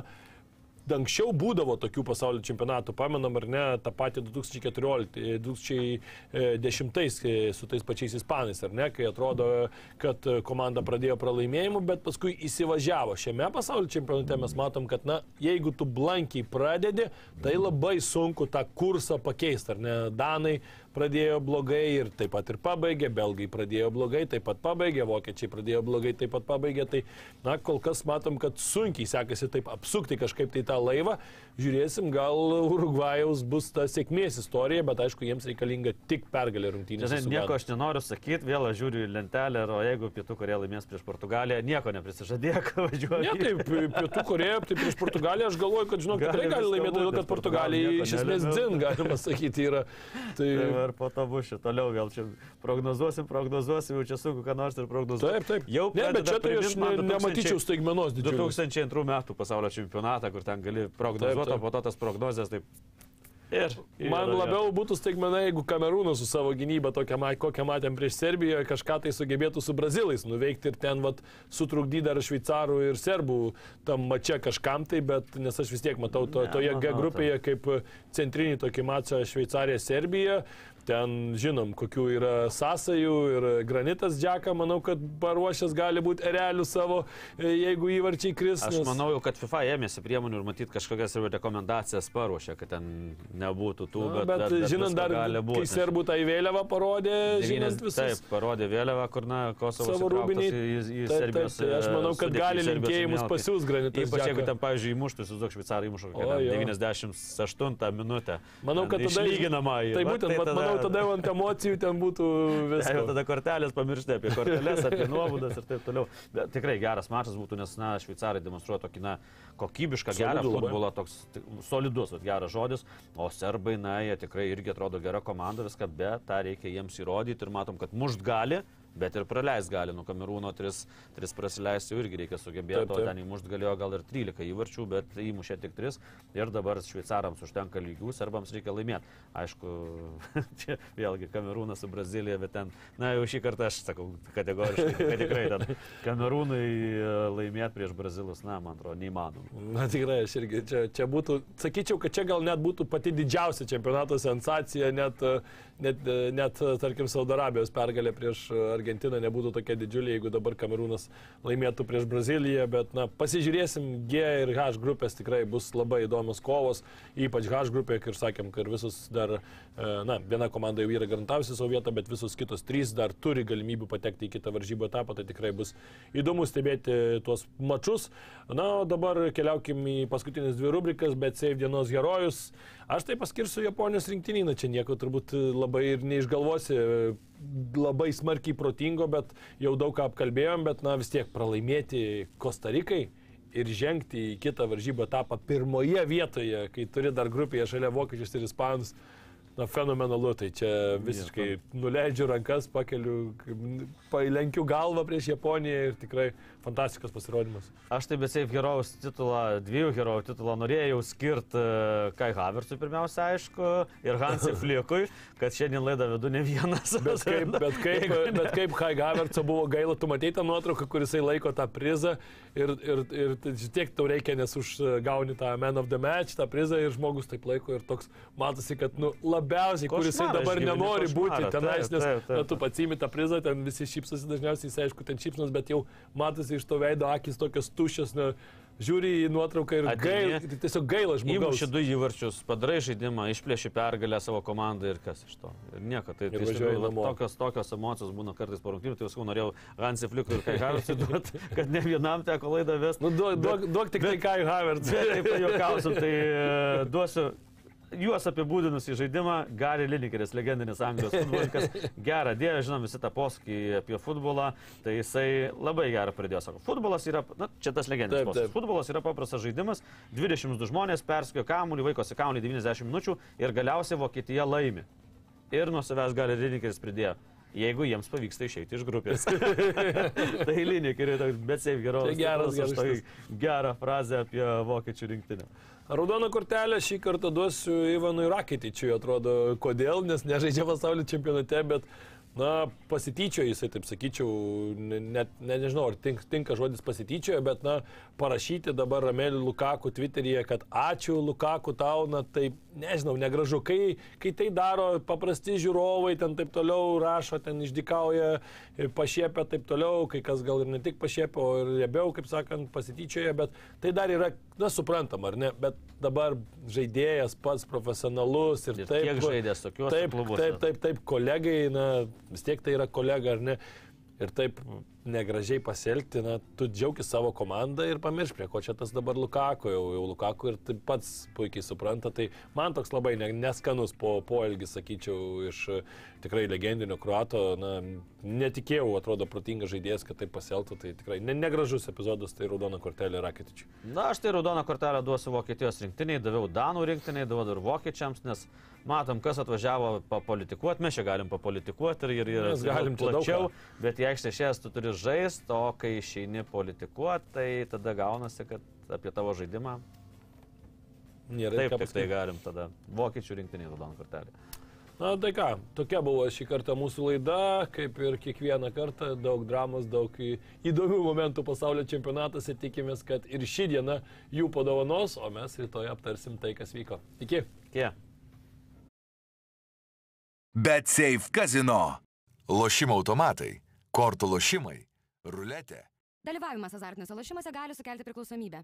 anksčiau būdavo tokių pasaulio čempionatų, pamenam ar ne, tą patį 2014, 2010 e, su tais pačiais ispanais, ar ne, kai atrodo, kad komanda pradėjo pralaimėjimu, bet paskui įsivažiavo. Šiame pasaulio čempionate mes matom, kad, na, jeigu tu blankiai pradedi, tai labai sunku tą kursą pakeisti, ar ne, Danai pradėjo blogai ir taip pat ir pabaigė, belgai pradėjo blogai, taip pat pabaigė, vokiečiai pradėjo blogai, taip pat pabaigė. Tai, na, kol kas matom, kad sunkiai sekasi taip apsukti kažkaip tai tą laivą. Žiūrėsim, gal Urugvajaus bus ta sėkmės istorija, bet aišku, jiems reikalinga tik pergalė rungtynėse. Žinai, nieko aš nenoriu sakyti, vėl aš žiūriu į lentelę, o jeigu Pietų Koreja laimės prieš Portugaliją, nieko neprisižadėk važiuoti. Ne, taip, Pietų Koreja, tai prieš Portugaliją aš galvoju, kad, žinok, tikrai gali laimėti, todėl kad Portugalija iš esmės dzin, galima sakyti, yra. Tai... tai ir po to bus šitą toliau vėl čia prognozuosim, prognozuosim, jau čia sunku, ką nors ir prognozuoti. Taip, taip. Jau ne, bet čia tai aš ne, nematyčiau staigmenos didžiulės. 2002 metų pasaulio čempionatą, kur ten gali prognozuoti, o po to tas prognozijas taip Ir, ir man labiau būtų staigmena, jeigu Kamerūnas su savo gynyba, tokia, kokią matėm prieš Serbiją, kažką tai sugebėtų su Brazilais nuveikti ir ten vat, sutrukdyti dar šveicarų ir serbų tam mače kažkam tai, bet nes aš vis tiek matau to, toje G grupėje kaip centrinį tokį mačą Šveicarija Serbija. Ten žinom, kokių yra sąsajų ir granitas Džeka, manau, kad paruošęs gali būti erelių savo, e, jeigu įvarčiai kris. Aš nes... manau, kad FIFA ėmėsi priemonių ir matyt kažkokias rekomendacijas paruošė, kad ten nebūtų tų, bet, bet, bet, bet žinant dar, kai serbų tai vėliavą parodė, žinant visus. Taip, parodė vėliavą, kur, na, Kosovo savo rūbinį. Į, į taip, Serbijos, taip, tai aš manau, kad gali linkėjimus pasiūs granitas. Ypač jeigu ten, pavyzdžiui, įmuštų, įsivaizduok, šveicarai įmuštų, kad 98 minutę. Manau, kad tada lyginama. Tai būtent, tai manau, tada jau ant emocijų ten būtų viskas. Jau tada kortelės pamiršti apie korteles, apie nuobudas ir taip toliau. Bet tikrai geras mačas būtų, nes, na, šveicarai demonstruoja tokį, na, kokybišką, gerą futbolą, toks solidus, geras žodis, o serbai, na, jie tikrai irgi atrodo gera komanda, viską, bet tą reikia jiems įrodyti ir matom, kad mušt gali, Bet ir praleis gali, nu Kamerūno 3, 3 prasileisti irgi reikia sugebėti, o ten įmušt galėjo gal ir 13 įvarčių, bet įmušė tik 3 ir dabar šveicarams užtenka lygių, serbams reikia laimėti. Aišku, čia vėlgi Kamerūnas su Brazilija, bet ten, na jau šį kartą aš sakau kategoriškai, kad tikrai ten Kamerūnai e, laimėti prieš Brazilus, na, man atrodo, neįmanoma. Na tikrai, aš irgi čia, čia būtų, sakyčiau, kad čia gal net būtų pati didžiausia čempionato sensacija, net, net, net tarkim, Saudo Arabijos pergalė prieš Argentiną. Argentina nebūtų tokia didžiulė, jeigu dabar Kamerūnas laimėtų prieš Braziliją, bet na, pasižiūrėsim, G ir H grupės tikrai bus labai įdomios kovos, ypač H grupė, kaip ir sakėm, kad visus dar, e, na, viena komanda jau yra garantavusi savo vietą, bet visos kitos trys dar turi galimybių patekti į kitą varžybų etapą, tai tikrai bus įdomu stebėti tuos mačius. Na, o dabar keliaukim į paskutinės dvi rubrikas, bet Save dienos herojus. Aš tai paskirsiu Japonijos rinktinį, na čia nieko turbūt labai ir neišgalvosi, labai smarkiai protingo, bet jau daug ką apkalbėjom, bet na vis tiek pralaimėti Kostarikai ir žengti į kitą varžybą etapą pirmoje vietoje, kai turi dar grupėje šalia vokiečius ir ispanus na, fenomenalu, tai čia visiškai ja, nuleidžiu rankas, pakeliu, palenkiu galvą prieš Japoniją ir tikrai fantastiškas pasirodymas. Aš tai besėp herojaus titulą, dviejų herojų titulą norėjau skirti uh, Kai Havertzui pirmiausia, aišku, ir Hansui Fliekui, kad šiandien laidą vedu ne vienas. Bet kaip, bet kaip, bet kaip Kai Havertzo buvo gaila, tu matei tą nuotrauką, kur jisai laiko tą prizą ir, ir, ir tiek tau reikia, nes užgauni tą Man of the Match, tą prizą ir žmogus taip laiko ir toks matosi, kad nu, labiausiai, kur jisai dabar nenori būti tenais, nes taip, taip, taip. Tu pats įmi tą prizą, ten visi šypsosi dažniausiai, jis aišku, ten šypsnos, bet jau matosi iš to veido akis tokios tuščios. Ne, žiūri į nuotrauką ir gaila, tai tiesiog gaila žmogaus. Įmuši du įvarčius, padarai žaidimą, išplėši pergalę savo komandą ir kas iš to. Ir nieko. Tai, tai tikrųjų, tokios, tokios emocijos būna kartais po rungtynių, tai visų norėjau Hansi Fliukui ir Kai Havertzui duoti, kad ne vienam teko laidą vesti. Nu, duok, duok, duok tik bet, tai Kai Havertzui. Taip, juokausim, tai uh, duosiu juos apibūdinus į žaidimą, Gary Linekeris, legendinis Anglijos futbolininkas, gerą dievą, žinom visi tą posakį apie futbolą, tai jisai labai gerą pridėjo, sako, futbolas yra, na, čia tas legendinis posakis, futbolas yra paprastas žaidimas, 22 žmonės perskio kamuolį, vaikosi kamuolį 90 minučių ir galiausiai Vokietija laimi. Ir nuo savęs Gary Linekeris pridėjo, jeigu jiems pavyksta išeiti iš grupės. tai Linekeris, bet seif geros. Tai geras, geras. Tai gerą frazę apie vokiečių rinktinę. Raudoną kortelę šį kartą duosiu Ivanui Raketičiui, atrodo, kodėl, nes nežaidžia pasaulio čempionate, bet na, pasityčiojo jisai, taip sakyčiau, net ne, nežinau, ar tink, tinka žodis pasityčiojo, bet, na, parašyti dabar Ramelį Lukaku Twitteryje, kad ačiū Lukaku tau, na, tai, nežinau, negražu, kai, kai tai daro paprasti žiūrovai, ten taip toliau rašo, ten išdikauja, pašiepia taip toliau, kai kas gal ir ne tik pašiepia, o ir riebiau, kaip sakant, pasityčioja, bet tai dar yra, na, suprantama, ar ne, bet dabar žaidėjas pats profesionalus ir, ir taip. Kiek žaidėjas tokiuose taip? Taip, taip, taip, kolegai, na, vis tiek tai yra kolega ar ne. Ir taip negražiai pasielgti, na, tu džiaugis savo komandą ir pamirš, prie ko čia tas dabar Lukako, jau, jau Lukako ir taip pats puikiai supranta, tai man toks labai neskanus po poelgis, sakyčiau, iš tikrai legendinio kruato, na, netikėjau, atrodo, protingas žaidėjas, kad taip pasielgtų, tai tikrai ne, negražus epizodas, tai raudona kortelė Raketičiui. Na, aš tai raudoną kortelę duosiu Vokietijos rinktiniai, daviau Danų rinktiniai, daviau ir Vokiečiams, nes matom, kas atvažiavo papolitikuoti, mes čia galim papolitikuoti ir, ir, ir mes galim plačiau, bet jei aikštėšės tu turi žaisti, o kai išeini politikuoti, tai tada gaunasi, kad apie tavo žaidimą. Nėra taip, tik tai galim tada. Vokiečių rinktinė raudona kortelė. Na tai ką, tokia buvo šį kartą mūsų laida, kaip ir kiekvieną kartą, daug dramos, daug įdomių momentų pasaulio čempionatuose, tikimės, kad ir ši diena jų padovanos, o mes rytoj aptarsim tai, kas vyko. Iki. Iki. Bet Safe Casino. Lošimo automatai, kortų lošimai, ruletė. Dalyvavimas azartiniuose lošimuose gali sukelti priklausomybę.